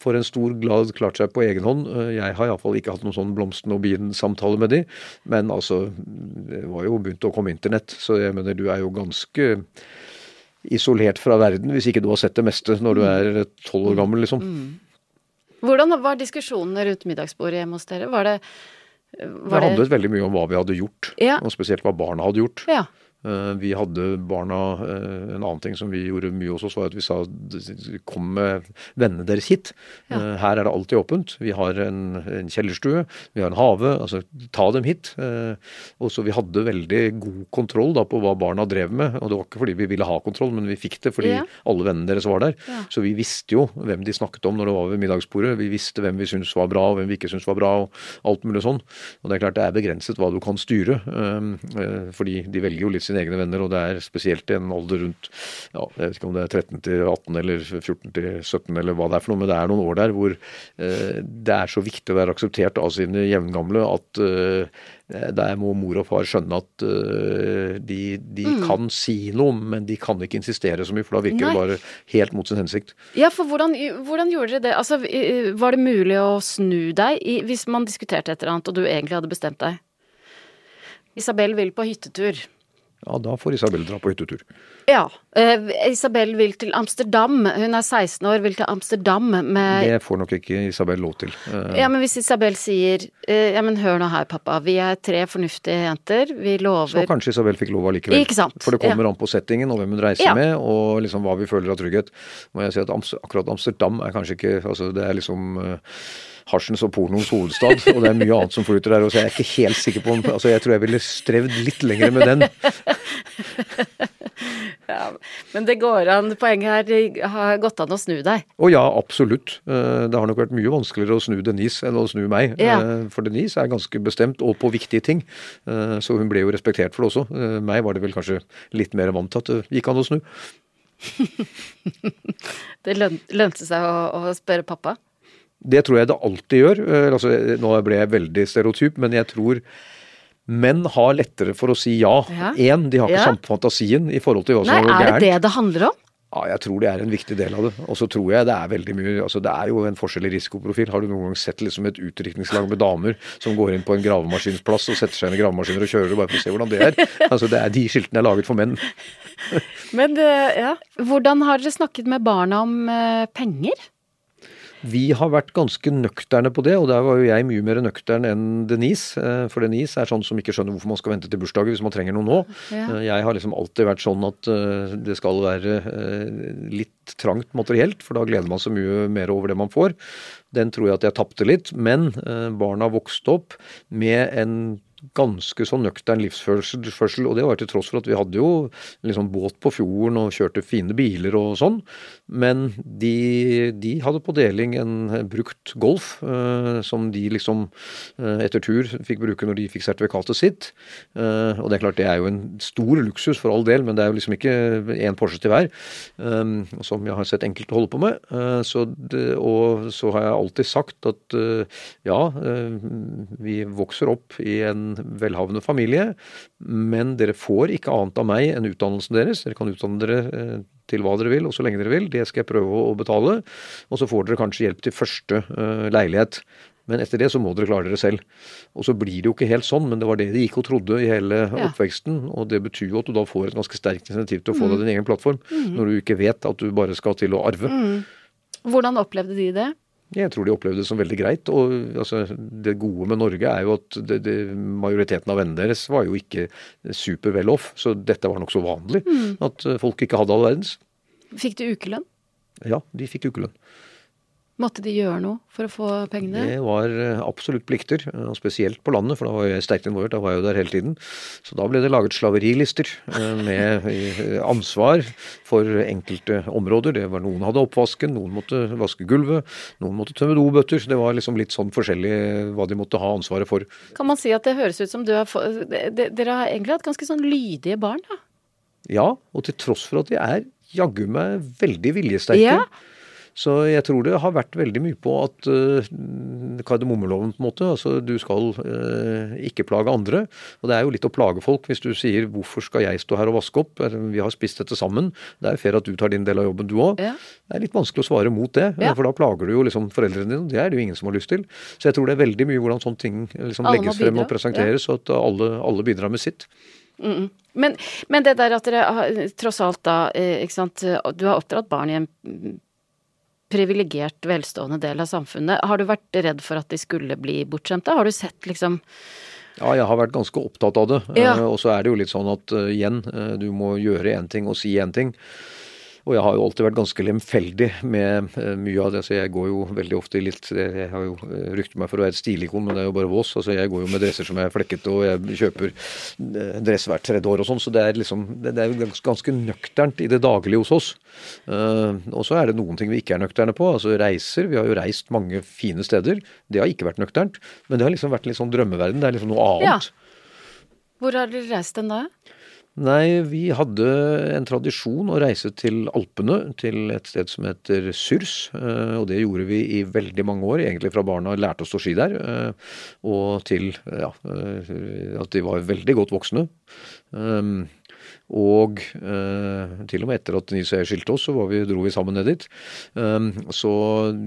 for en stor glad klart seg på egen hånd. Jeg har iallfall ikke hatt noen sånn blomsten og bien-samtale med de, men altså det var jo begynt å komme internett, så jeg mener du er jo ganske isolert fra verden hvis ikke du har sett det meste når du er tolv år gammel, liksom. Hvordan var diskusjonene rundt middagsbordet hjemme hos dere? Var det, Det var det handlet veldig mye om hva vi hadde gjort, Ja. og spesielt hva barna hadde gjort. Ja. Eh, Vi hadde barna eh, En annen ting som vi gjorde mye hos oss, var at vi sa kom med vennene deres hit. Ja. Eh, Her er det alltid åpent. Vi har en, en kjellerstue, vi har en have. altså Ta dem hit. Og så Vi hadde veldig god kontroll da på hva barna drev med. og Det var ikke fordi vi ville ha kontroll, men vi fikk det fordi Ja. alle vennene deres var der. Ja. Så vi visste jo hvem de snakket om når det var ved middagsbordet. Vi visste hvem vi syntes var bra, og hvem vi ikke syntes var bra, og alt mulig sånn. Og det er klart det er begrenset hva du kan styre, fordi de velger jo litt sine egne venner, og det er spesielt i en alder rundt ja, jeg vet ikke om det er 13 til 18 eller 14 til 17 eller hva det er for noe, men det er noen år der hvor eh, det er så viktig å være akseptert av sine jevngamle at eh, der må mor og far skjønne at uh, de, de kan si noe, men de kan ikke insistere så mye, for da virker Nei. det bare helt mot sin hensikt. Ja, for hvordan, hvordan gjorde dere det? Altså, var det mulig å snu deg i, hvis man diskuterte et eller annet, og du egentlig hadde bestemt deg? Isabel vil på hyttetur. Ja, da får Isabel dra på hyttetur. Ja. Eh, Isabel vil til Amsterdam. Hun er 16 år, vil til Amsterdam med Det får nok ikke Isabel lov til. Eh, Ja, men hvis Isabel sier eh, Ja, men hør nå her, pappa. Vi er tre fornuftige jenter. Vi lover Så kanskje Isabel fikk lov allikevel. Ikke sant, For det kommer an på settingen og hvem hun reiser Ja. med, og liksom hva vi føler av trygghet. Må jeg si at akkurat Amsterdam er kanskje ikke altså Det er liksom uh, hasjens og pornoens hovedstad, og det er mye annet som flyter der. Og så jeg er ikke helt sikker på om altså Jeg tror jeg ville strevd litt lenger med den. ja, Men det går an. Poenget her det har gått an å snu deg. å ja, absolutt. Eh, Det har nok vært mye vanskeligere å snu Denise enn å snu meg. Ja. Eh, For Denise er ganske bestemt, og på viktige ting. Eh, Så hun ble jo respektert for det også. Meg var det vel kanskje litt mer vant til at det gikk an å snu. Det løn, lønte seg å, å spørre pappa. Det tror jeg det alltid gjør. Eh, Altså, nå ble jeg veldig stereotyp, men jeg tror menn har lettere for å si ja. Ja. De har ikke Ja. samme fantasien i forhold til hva som er er det det det handler om? Ja, jeg tror det er en viktig del av det. Og så tror jeg det er veldig mye altså Det er jo en forskjell i risikoprofil. Har du noen gang sett liksom et utdrikningslag med damer som går inn på en gravemaskinsplass og setter seg inn i gravemaskiner og kjører bare for å se hvordan det er? Altså det er De skiltene er laget for menn. Men eh, ja. Hvordan har dere snakket med barna om eh, penger? Vi har vært ganske nøkterne på det, og der var jo jeg mye mer nøktern enn Denise. eh, For Denise er sånn som ikke skjønner hvorfor man skal vente til bursdager hvis man trenger noe nå. Ja. Eh, Jeg har liksom alltid vært sånn at eh, det skal være litt trangt materielt, for da gleder man seg mye mer over det man får. Den tror jeg at jeg tapte litt, men barna vokste opp med en ganske så nøktern livsførsel, og det var til tross for at vi hadde jo liksom båt på fjorden og kjørte fine biler og sånn, men de, de hadde på deling en brukt Golf, eh, som de liksom eh, etter tur fikk bruke når de fikk sertifikatet sitt. Eh, og det er klart det er jo en stor luksus for all del, men det er jo liksom ikke én Porsche til hver, eh, som jeg har sett enkelte holde på med. Eh, så det, og så har jeg alltid sagt at eh, ja, eh, vi vokser opp i en velhavende familie, men dere får ikke annet av meg enn utdannelsen deres. Dere kan utdanne dere eh, til hva dere vil, og så lenge dere vil. Det skal jeg prøve å betale. Og så får dere kanskje hjelp til første eh, leilighet. Men etter det så må dere klare dere selv. Og så blir det jo ikke helt sånn, men det var det de gikk og trodde i hele Ja. oppveksten. Og det betyr jo at du da får et ganske sterkt insentiv til å få deg din egen plattform, når du ikke vet at du bare skal til å arve. Hvordan opplevde de det? Jeg tror de opplevde det som veldig greit. og altså, Det gode med Norge er jo at det, det, majoriteten av vennene deres var jo ikke super well off. Så dette var nokså vanlig. Mm. At folk ikke hadde all verdens. Fikk du ukelønn? Ja, de fikk ukelønn. Måtte de gjøre noe for å få pengene? Det var eh, absolutt plikter, spesielt på landet, for da var jeg sterkt involvert. Da var jeg jo der hele tiden. Så da ble det laget slaverilister eh, med eh, ansvar for enkelte områder. Det var Noen hadde oppvasken, noen måtte vaske gulvet, noen måtte tømme dobøtter. Det var liksom litt sånn forskjellig hva de måtte ha ansvaret for. Kan man si at det høres ut som du har Dere har egentlig hatt ganske sånn lydige barn, da? Ja, og til tross for at de er jaggu meg veldig viljesterke. Ja. Så jeg tror det har vært veldig mye på at uh, kardemommeloven, på en måte. Altså du skal uh, ikke plage andre. Og det er jo litt å plage folk hvis du sier 'hvorfor skal jeg stå her og vaske opp', vi har spist dette sammen. Det er jo fair at du tar din del av jobben, du òg. Ja. Det er litt vanskelig å svare mot det, ja. for da plager du jo liksom foreldrene dine. Det er det jo ingen som har lyst til. Så jeg tror det er veldig mye hvordan sånne ting liksom legges frem og presenteres, ja. og at alle, alle bidrar med sitt. Mm. Men, men, det der at dere tross alt da, eh, ikke sant, du har oppdratt barn i en privilegert, velstående del av samfunnet. Har du vært redd for at de skulle bli bortskjemte? Har du sett liksom ja, jeg har vært ganske opptatt av det. Ja. Uh, og så er det jo litt sånn at uh, igjen, uh, du må gjøre én ting og si én ting. Og jeg har jo alltid vært ganske lemfeldig med uh, mye av det. så Jeg går jo veldig ofte litt Jeg har jo uh, ryktet meg for å være et stilikon, men det er jo bare vås. altså Jeg går jo med dresser som er flekkete, og jeg kjøper dress hvert tredje år og sånn. Så det er liksom det, er ganske, ganske nøkternt i det daglige hos oss. og så er det noen ting vi ikke er nøkterne på. altså Reiser. Vi har jo reist mange fine steder. Det har ikke vært nøkternt. Men det har liksom vært litt sånn drømmeverden. Det er liksom noe annet. Ja. Hvor har dere reist den da? Nei, vi hadde en tradisjon å reise til Alpene, til et sted som heter Syrs. Eh, og det gjorde vi i veldig mange år, egentlig fra barna lærte å stå ski der. Eh, og til ja, eh, at de var veldig godt voksne. Og eh, til og med etter at Nils og jeg skilte oss, så vi, dro vi sammen ned dit. Um, så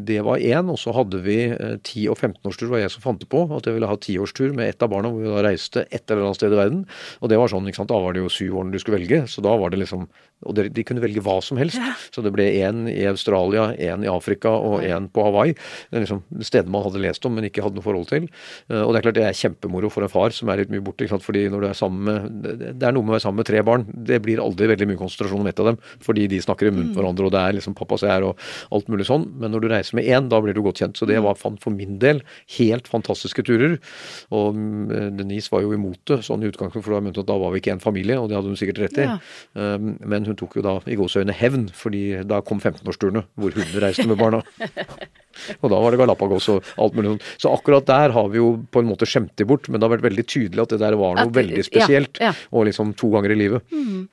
det var én. Og så hadde vi eh, 10- og 15-årstur, var jeg som fant det på. At jeg ville ha tiårstur med ett av barna, hvor vi da reiste et eller annet sted i verden. Og det var sånn, ikke sant, da var det jo syv årene du skulle velge. Så da var det liksom Og de, kunne velge hva som helst. Så det ble én i Australia, én i Afrika og én på Hawaii. Det er liksom steder man hadde lest om, men ikke hadde noe forhold til. Uh, og det er klart det er kjempemoro for en far som er litt mye borte, ikke sant? fordi når du er sammen med Det er noe med å være sammen med tre barn det blir aldri veldig mye konsentrasjon om ett av dem, fordi de snakker i munnen på mm. hverandre, og det er liksom pappa ser og alt mulig sånn. Men når du reiser med én, da blir du godt kjent. Så det mm. var for min del helt fantastiske turer. Og mm, Denise var jo imot det sånn i utgangspunktet, for da, var vi ikke en familie, og det hadde hun sikkert rett i. Um, men hun tok jo da i gåseøyne hevn, fordi da kom 15-årsturene hvor hun reiste med barna. Og da var det Galapagos og alt mulig sånt. Så akkurat der har vi jo på en måte skjemt det bort, men det har vært veldig tydelig at det der var noe at, veldig spesielt. Ja, ja. Og liksom to ganger i livet. Mm.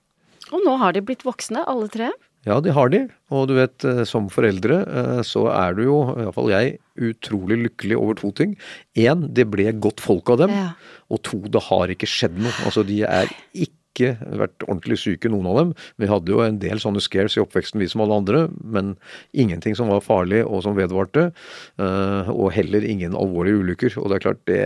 Og nå har de blitt voksne, alle tre? Ja, de har de. Og du vet, eh, som foreldre eh, så er du jo, iallfall jeg, utrolig lykkelig over to ting. Én, det ble godt folk av dem. Ja. Og to, det har ikke skjedd noe. Altså, de er ikke ikke vært ordentlig syke, noen av dem. Vi hadde jo en del sånne scares i oppveksten, vi som alle andre, men ingenting som var farlig og som vedvarte. Eh, og heller ingen alvorlige ulykker. Og det er klart, det,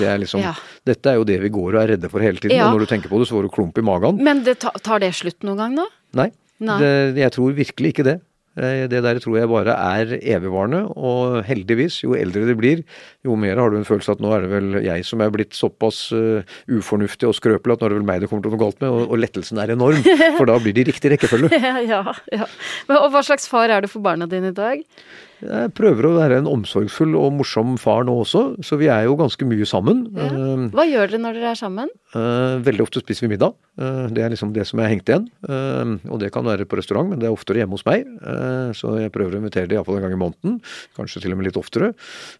det er liksom ja. Dette er jo det vi går og er redde for hele tiden. Ja. Og når du tenker på det, så får du klump i magen. Men det, tar det slutt noen gang, da? Nei. Nei. Det, jeg tror virkelig ikke det. Eh, det der tror jeg bare er evigvarende, og heldigvis, jo eldre det blir, jo mer har du en følelse at nå er det vel jeg som er blitt såpass uh, ufornuftig og skrøpelig at nå er det vel meg det kommer til å gå galt med, og, og, lettelsen er enorm. For da blir det riktig rekkefølge. ja, ja. Men, og hva slags far er du for barna dine i dag? Jeg prøver å være en omsorgsfull og morsom far nå også, så vi er jo ganske mye sammen. Ja. Eh, hva gjør dere når dere er sammen? Veldig ofte spiser vi middag. Det er liksom det som er hengt igjen. Og det kan være på restaurant, men det er oftere hjemme hos meg. Så jeg prøver å invitere dem iallfall en gang i måneden. Kanskje til og med litt oftere.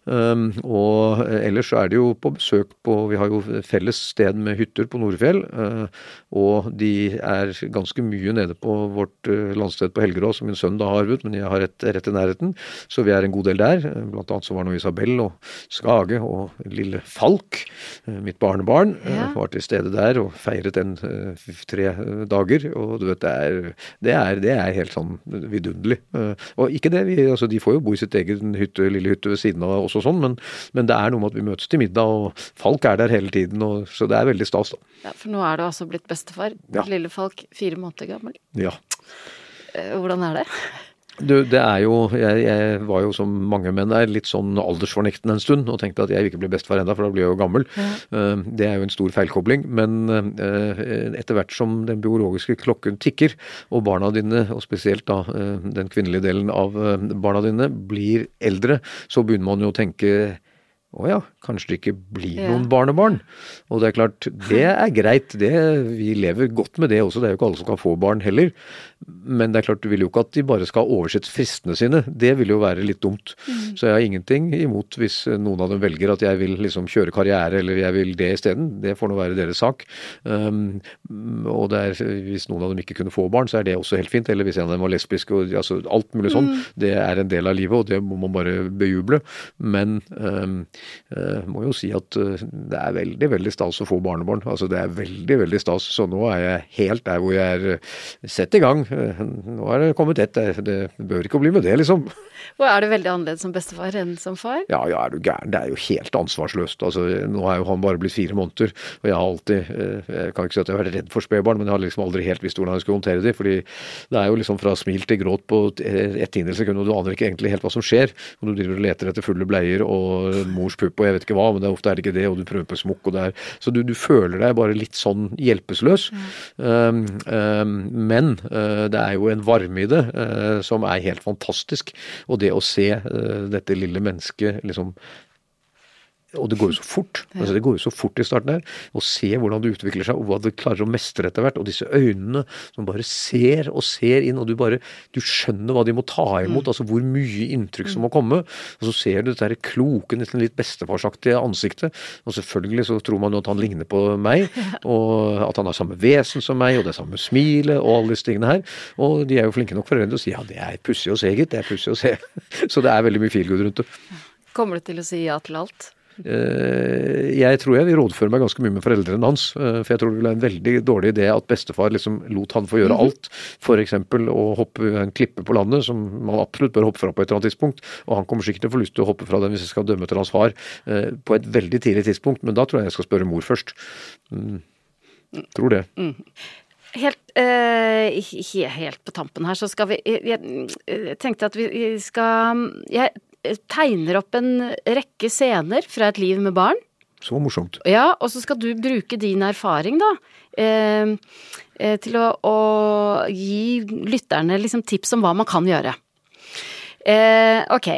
Og ellers så er det jo på besøk på Vi har jo felles sted med hytter på Nordfjell. Eh, og de er ganske mye nede på vårt eh, landsted på Helgerå, som min sønn da har arvet, men jeg har et rett i nærheten. Så vi er en god del der. Blant annet så var nå Isabel og Skage og lille Falk, eh, mitt barnebarn, ja. var til stede der og feiret den tre dager. Og du vet, det er, det er, det er helt sånn vidunderlig. Og ikke det, vi, altså de får jo bo i sitt egen hytte, lille hytte ved siden av oss og sånn, men, men det er noe med at vi møtes til middag, og Falk er der hele tiden, og, så det er veldig stas, da. Ja, For nå er du altså blitt bestefar. Ja. Lille Falk, fire måneder gammel. Ja. Eh, hvordan er det? Du, det er jo jeg, jeg var jo som mange menn er litt sånn aldersfornektende en stund og tenkte at jeg vil ikke bli bestefar ennå, for da blir jeg jo gammel. Ja. det er jo en stor feilkobling. Men uh, etter hvert som den biologiske klokken tikker, og barna dine, og spesielt da uh, den kvinnelige delen av barna dine, blir eldre, så begynner man jo å tenke å ja, kanskje det ikke blir noen barnebarn. Og det er klart, det er greit. Det, vi lever godt med det også. Det er jo ikke alle som kan få barn heller. Men det er klart, du vil jo ikke at de bare skal oversette fristene sine. Det vil jo være litt dumt. Mm. Så jeg har ingenting imot hvis noen av dem velger at jeg vil liksom kjøre karriere eller jeg vil det isteden. Det får nå være deres sak. Um, og det er, hvis noen av dem ikke kunne få barn, så er det også helt fint. Eller hvis en av dem var lesbisk og altså, alt mulig sånn. Mm. Det er en del av livet, og det må man bare bejuble. Men um, uh, må jo si at uh, det er veldig, veldig stas å få barnebarn. Altså det er veldig, veldig stas. Så nå er jeg helt der hvor jeg er uh, sett i gang. Nå er det kommet ett. Det bør ikke bli med det, liksom. Og er det veldig annerledes som bestefar enn som far? Ja, ja, er du gæren. Det er jo helt ansvarsløst. Altså, nå er jo han bare blitt fire måneder, og jeg har alltid Jeg kan ikke si at jeg har vært redd for spedbarn, men jeg har liksom aldri helt visst hvordan jeg skulle håndtere dem. fordi det er jo liksom fra smil til gråt på et tiende sekund, og du aner ikke egentlig helt hva som skjer. Og du driver og leter etter fulle bleier og mors pupp og jeg vet ikke hva, men det er ofte er det ikke det, og du prøver på smokk og det er Så du, du føler deg bare litt sånn hjelpeløs. Mm. Um, um, men uh, det er jo en varme i det uh, som er helt fantastisk. Og det å se uh, dette lille mennesket liksom og det går jo så fort. altså Det går jo så fort i starten her. Å se hvordan det utvikler seg, og hva du klarer å mestre etter hvert. Og disse øynene som bare ser og ser inn, og du bare du skjønner hva de må ta imot. Mm. Altså hvor mye inntrykk som må komme. Og så ser du dette kloke, nesten litt bestefarsaktige ansiktet. Og selvfølgelig så tror man jo at han ligner på meg, og at han har samme vesen som meg, og det samme smilet, og alle disse tingene her. Og de er jo flinke nok foreldre til å si ja, det er pussig å se, gitt. Det er pussig å se. Så det er veldig mye feelgood rundt det. Kommer du til å si ja til alt? Eh, jeg tror jeg vil rådføre meg ganske mye med foreldrene hans. Eh, for jeg tror det ville være en veldig dårlig idé at bestefar liksom lot han få gjøre mhm. alt. F.eks. å hoppe en klippe på landet, som man absolutt bør hoppe fra på et eller annet tidspunkt. Og han kommer sikkert til å få lyst til å hoppe fra den hvis jeg skal dømme etter hans far eh, på et veldig tidlig tidspunkt, men da tror jeg jeg skal spørre mor først. Mm. Tror det. Mm. Helt, uh, helt, på tampen her, så skal vi Jeg, jeg tenkte at vi skal Jeg tegner opp en rekke scener fra et liv med barn. Så morsomt. Ja, og så skal du bruke din erfaring, da, eh, eh, til å, å, gi lytterne liksom tips om hva man kan gjøre. Eh, ok.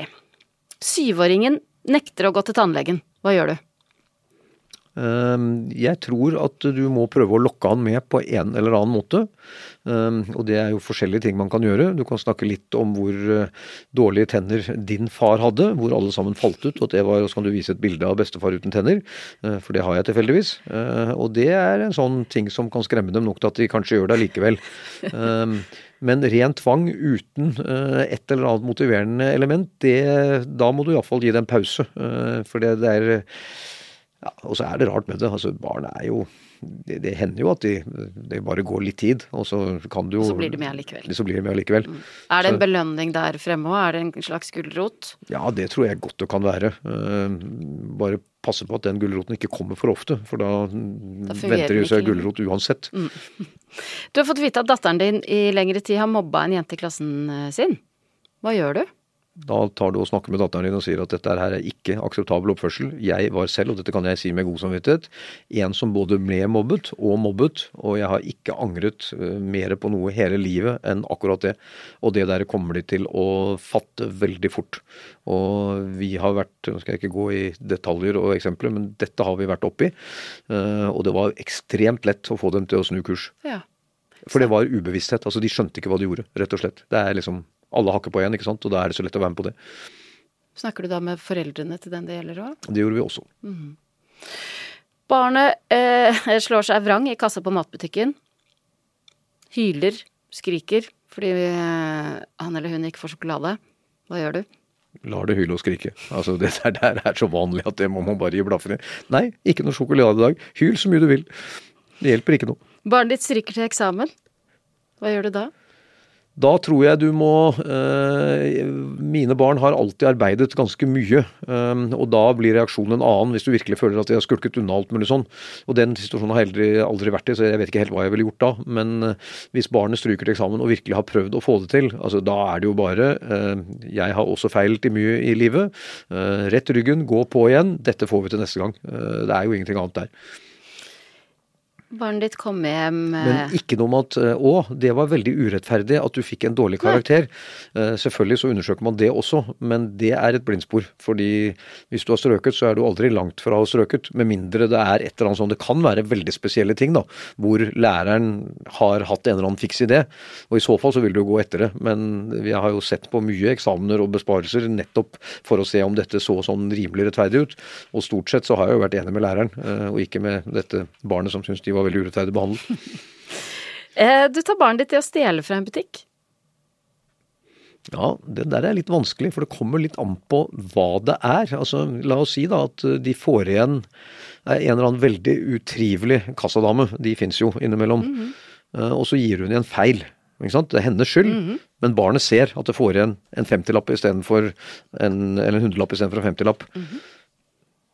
Syvåringen nekter å gå til tannlegen. Hva gjør du? Ehm, jeg tror at du må prøve å lokke han med på en eller annen måte. Ehm, og det er jo forskjellige ting man kan gjøre. Du kan snakke litt om hvor eh, dårlige tenner din far hadde, hvor alle sammen falt ut. Og det var, så kan du vise et bilde av bestefar uten tenner, eh, for det har jeg tilfeldigvis. Eh, og det er en sånn ting som kan skremme dem nok til at de kanskje gjør det allikevel. Ehm, men ren tvang uten et eller annet motiverende element, det, da må du iallfall gi det en pause. For det, det er ja, og så er det rart med det. altså Barn er jo det, det hender jo at de, det bare går litt tid, og så kan du jo Så blir de med allikevel. Så blir de med allikevel. Mm. Er det en så, belønning der fremme òg? Er det en slags gulrot? Ja, det tror jeg godt det kan være. Uh, bare passe på at den gulroten ikke kommer for ofte, for da, da venter de seg gulrot uansett. Mm. Du har fått vite at datteren din i lengre tid har mobba en jente i klassen eh, sin. Hva gjør du? Da tar du og snakker med datteren din og sier at dette her er ikke akseptabel oppførsel. Jeg var selv, og dette kan jeg si med god samvittighet, en som både ble mobbet og mobbet, og jeg har ikke angret eh, mer på noe hele livet enn akkurat det. Og det der kommer de til å fatte veldig fort. Og vi har vært, nå skal jeg ikke gå i detaljer og eksempler, men dette har vi vært oppi. Eh, og det var ekstremt lett å få dem til å snu kurs. Ja. For det var ubevissthet. altså De skjønte ikke hva de gjorde, rett og slett. Det er liksom alle hakker på igjen, ikke sant. Og da er det så lett å være med på det. Snakker du da med foreldrene til den det gjelder òg? Det gjorde vi også. Mm. Barnet eh, slår seg vrang i kassa på matbutikken. Hyler, skriker fordi eh, han eller hun ikke får sjokolade. Hva gjør du? Lar det hyle og skrike. Altså, Det der, der er så vanlig at det må man bare gi blaffen i. Nei, ikke noe sjokolade i dag. Hyl så mye du vil. Det hjelper ikke noe. Barnet ditt stryker til eksamen. Hva gjør du da? Da tror jeg du må eh, Mine barn har alltid arbeidet ganske mye. Eh, og da blir reaksjonen en annen hvis du virkelig føler at de har skulket unna alt mulig sånn. Og den situasjonen har jeg aldri, aldri vært i, så jeg vet ikke helt hva jeg ville gjort da. Men eh, hvis barnet stryker til eksamen og virkelig har prøvd å få det til, altså da er det jo bare Jeg har også feilet i mye i livet. Rett ryggen, gå på igjen. Dette får vi til neste gang. Det er jo ingenting annet der. Barnet ditt kom hjem Men eh, ikke noe om at eh, å, det var veldig urettferdig at du fikk en dårlig karakter. Nei. Selvfølgelig så undersøker man det også, men det er et blindspor. Fordi hvis du har strøket, så er du aldri langt fra å ha strøket. Med mindre det er et eller annet sånn Det kan være veldig spesielle ting, da. Hvor læreren har hatt en eller annen fiks idé. Og i så fall så vil du gå etter det. Men vi har jo sett på mye eksamener og besparelser nettopp for å se om dette så sånn rimelig rettferdig ut. Og stort sett så har jeg jo vært enig med læreren, eh, og ikke med dette barnet som syns de var veldig urettferdig behandlet. eh, Du tar barnet ditt til å stjele fra en butikk. Ja, det der er litt vanskelig, for det kommer litt an på hva det er. Altså, La oss si da at eh, de får igjen eh, en eller annen veldig utrivelig kassadame. De fins jo innimellom. Eh, Og så gir hun igjen feil. Ikke sant? Det er hennes skyld, men barnet ser at det får igjen en 50-lapp istedenfor en, eller en hundrelapp istedenfor en 50-lapp.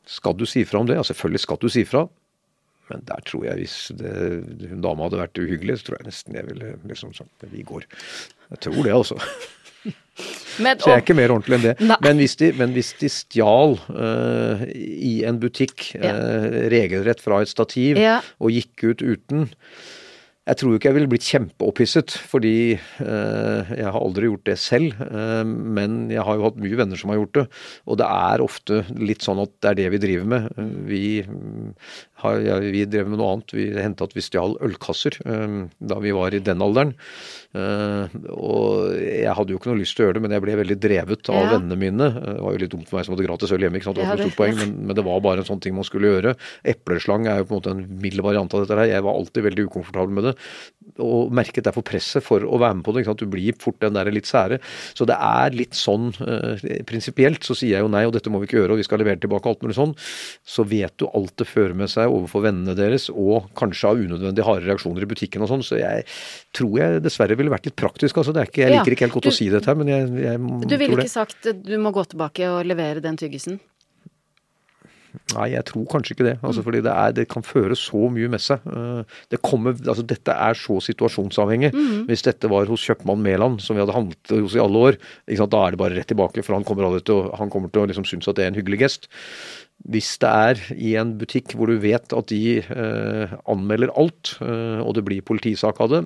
Skal du si fra om det? Ja, selvfølgelig skal du si fra. Men der tror jeg hvis det, hun dama hadde vært uhyggelig, så tror jeg nesten jeg ville liksom sagt vi går. Jeg tror det, altså. Men, Så jeg er ikke mer ordentlig enn det. Men hvis de, men hvis de stjal uh, i en butikk Ja. eh, regelrett fra et stativ Ja. og gikk ut uten jeg tror ikke jeg ville blitt kjempeopphisset, fordi eh, jeg har aldri gjort det selv. eh, men jeg har jo hatt mye venner som har gjort det. Og det er ofte litt sånn at det er det vi driver med. Vi, har, ja, vi drev med noe annet. Vi hendte at vi stjal ølkasser eh, da vi var i den alderen. Eh, og jeg hadde jo ikke noe lyst til å gjøre det, men jeg ble veldig drevet av Ja. vennene mine. Eh, Det var jo litt dumt for meg som hadde gratis øl hjemme, ikke sant? det var ikke noe stort poeng, men, men det var bare en sånn ting man skulle gjøre. Epleslang er jo på en måte en mild variant av dette her. Jeg var alltid veldig ukomfortabel med det, og merket derfor presset for å være med på det. ikke sant? Du blir fort den der litt sære. Så det er litt sånn eh, prinsipielt, så sier jeg jo nei, og dette må vi ikke gjøre, og vi skal levere tilbake alt mulig sånn. Så vet du alt det fører med seg overfor vennene deres, og kanskje av unødvendig harde reaksjoner i butikken og sånn. Så jeg tror jeg dessverre ville vært litt praktisk. altså det er ikke, Jeg liker ikke helt godt du- å si dette men jeg, jeg Du ville ikke sagt du må gå tilbake og levere den tyggisen? Nei, jeg tror kanskje ikke det. Altså, fordi det, er, det kan føre så mye med seg. Eh, Det kommer, altså, dette er så situasjonsavhengig. Hvis dette var hos kjøpmann Mæland, som vi hadde handlet hos i alle år, da er det bare rett tilbake. For han kommer, til å, han kommer til å liksom synes at det er en hyggelig gest. Hvis det er i en butikk hvor du vet at de eh, anmelder alt, eh, og det blir politisak av det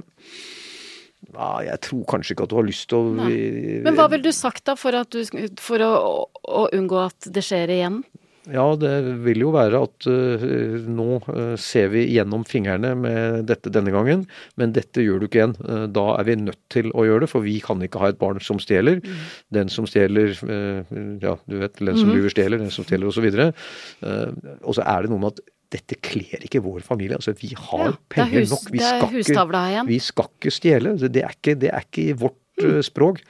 ja, jeg tror kanskje ikke at du har lyst til å Men hva ville du sagt da for, at du, for å, å unngå at det skjer igjen? Ja, det vil jo være at uh, nå eh, ser vi gjennom fingrene med dette denne gangen, men dette gjør du ikke igjen. Eh, da er vi nødt til å gjøre det, for vi kan ikke ha et barn som stjeler. Den som stjeler uh, Ja, du vet, den som lyver stjeler, den som stjeler osv. Uh, og så er det noe med at dette kler ikke vår familie. Altså, vi har Ja, er penger hus- nok. Vi skal, ikke, vi skal ikke stjele. Det er ikke, det er ikke i vårt eh, språk.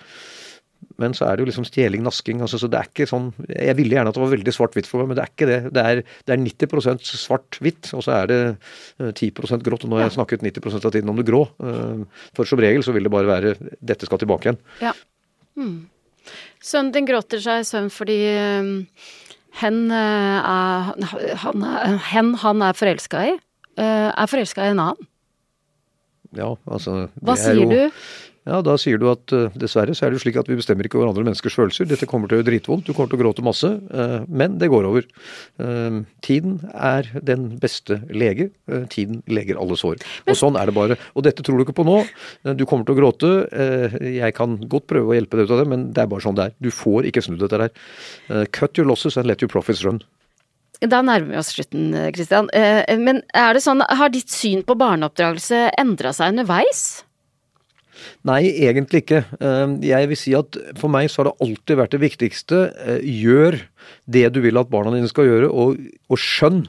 Men så er det jo liksom stjeling, nasking. Altså, så det er ikke sånn Jeg ville gjerne at det var veldig svart-hvitt for meg, men det er ikke det. Det er, det er 90 svart-hvitt, og så er det eh, 10% grått. Og nå har jeg snakket 90% av tiden om det grå. Eh, For som regel så vil det bare være 'dette skal tilbake igjen'. Ja. Mm. Sønnen din gråter seg i søvn fordi um, hen, eh, er, han, er, hen han er forelska i, eh, er forelska i en annen. Ja, altså Hva er sier jo- du? Ja, da sier du at eh, dessverre så er det jo slik at vi bestemmer ikke over andre menneskers følelser. Dette kommer til å gjøre dritvondt, du kommer til å gråte masse, eh, men det går over. Eh, tiden er den beste lege. Tiden leger alle sår. Og sånn er det bare. Og dette tror du ikke på nå. Du kommer til å gråte. Jeg kan godt prøve å hjelpe deg ut av det, men det er bare sånn det er. Du får ikke snudd dette der. Cut your losses and let your profits run. Da nærmer vi oss slutten, Kristian. Men er det sånn, har ditt syn på barneoppdragelse endra seg underveis? Nei, egentlig ikke. Eh, Jeg vil si at for meg så har det alltid vært det viktigste. eh, Gjør det du vil at barna dine skal gjøre, og, og skjønn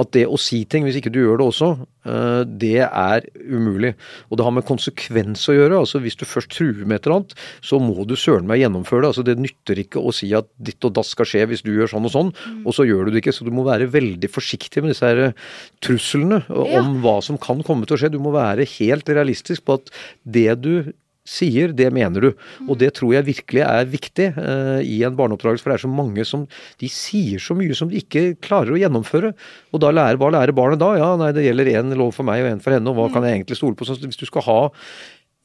at det å si ting, hvis ikke du gjør det også, eh, det er umulig. Og det har med konsekvens å gjøre. altså Hvis du først truer med et eller annet, så må du søren meg gjennomføre det. altså Det nytter ikke å si at ditt og datt skal skje hvis du gjør sånn og sånn, og så gjør du det ikke. Så du må være veldig forsiktig med disse her eh, truslene Ja. om hva som kan komme til å skje. Du må være helt realistisk på at det du sier, det mener du. Og det tror jeg virkelig er viktig eh, i en barneoppdragelse, for det er så mange som de sier så mye som de ikke klarer å gjennomføre. Og da lærer, hva lærer barnet da? Ja, nei, det gjelder én lov for meg og én for henne, og hva kan jeg egentlig stole på? Så hvis du skal ha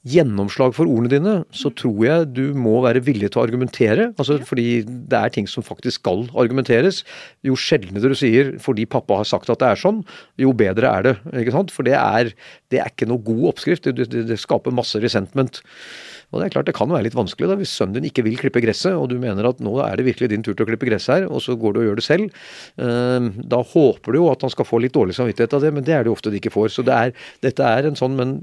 gjennomslag for ordene dine, så tror jeg du må være villig til å argumentere. Altså, fordi det er ting som faktisk skal argumenteres. Jo sjeldnere du sier 'fordi pappa har sagt at det er sånn', jo bedre er det. ikke sant? For det er, det er ikke noe god oppskrift. Det, det, det, skaper masse resentment. Og det er klart det kan være litt vanskelig da, hvis sønnen din ikke vil klippe gresset, og du mener at nå er det virkelig din tur til å klippe gresset her, og så går du og gjør det selv. Ehm, da håper du jo at han skal få litt dårlig samvittighet av det, men det er det jo ofte de ikke får. Så det er, dette er en sånn, men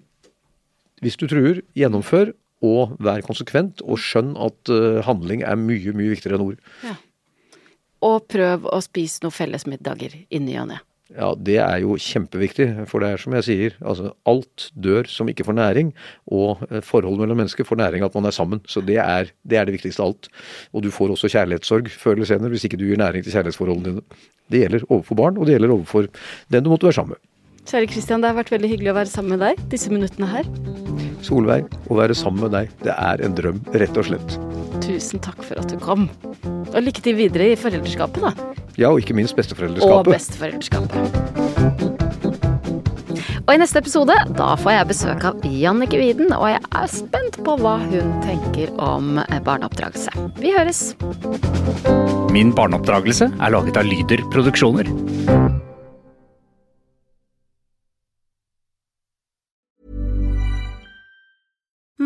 hvis du truer, gjennomfør og vær konsekvent, og skjønn at uh, handling er mye, mye viktigere enn ord. Ja. Og prøv å spise noen fellesmiddager i ny og ne. Ja, det er jo kjempeviktig, for det er som jeg sier, altså alt dør som ikke får næring, og eh, forholdet mellom mennesker får næring at man er sammen. Så det er, det er det viktigste av alt. Og du får også kjærlighetssorg før eller senere hvis ikke du gir næring til kjærlighetsforholdene dine. Det gjelder overfor barn, og det gjelder overfor den du måtte være sammen med. Kjære Kristian, det har vært veldig hyggelig å være sammen med deg disse minuttene her. Solveig, å være sammen med deg, det er en drøm, rett og slett. Tusen takk for at du kom. Og lykke til videre i foreldreskapet, da. Ja, og ikke minst besteforeldreskapet. Og besteforeldreskapet. Og i neste episode da får jeg besøk av Jannicke Widen, og jeg er spent på hva hun tenker om barneoppdragelse. Vi høres. Min barneoppdragelse er laget av Lyder Produksjoner.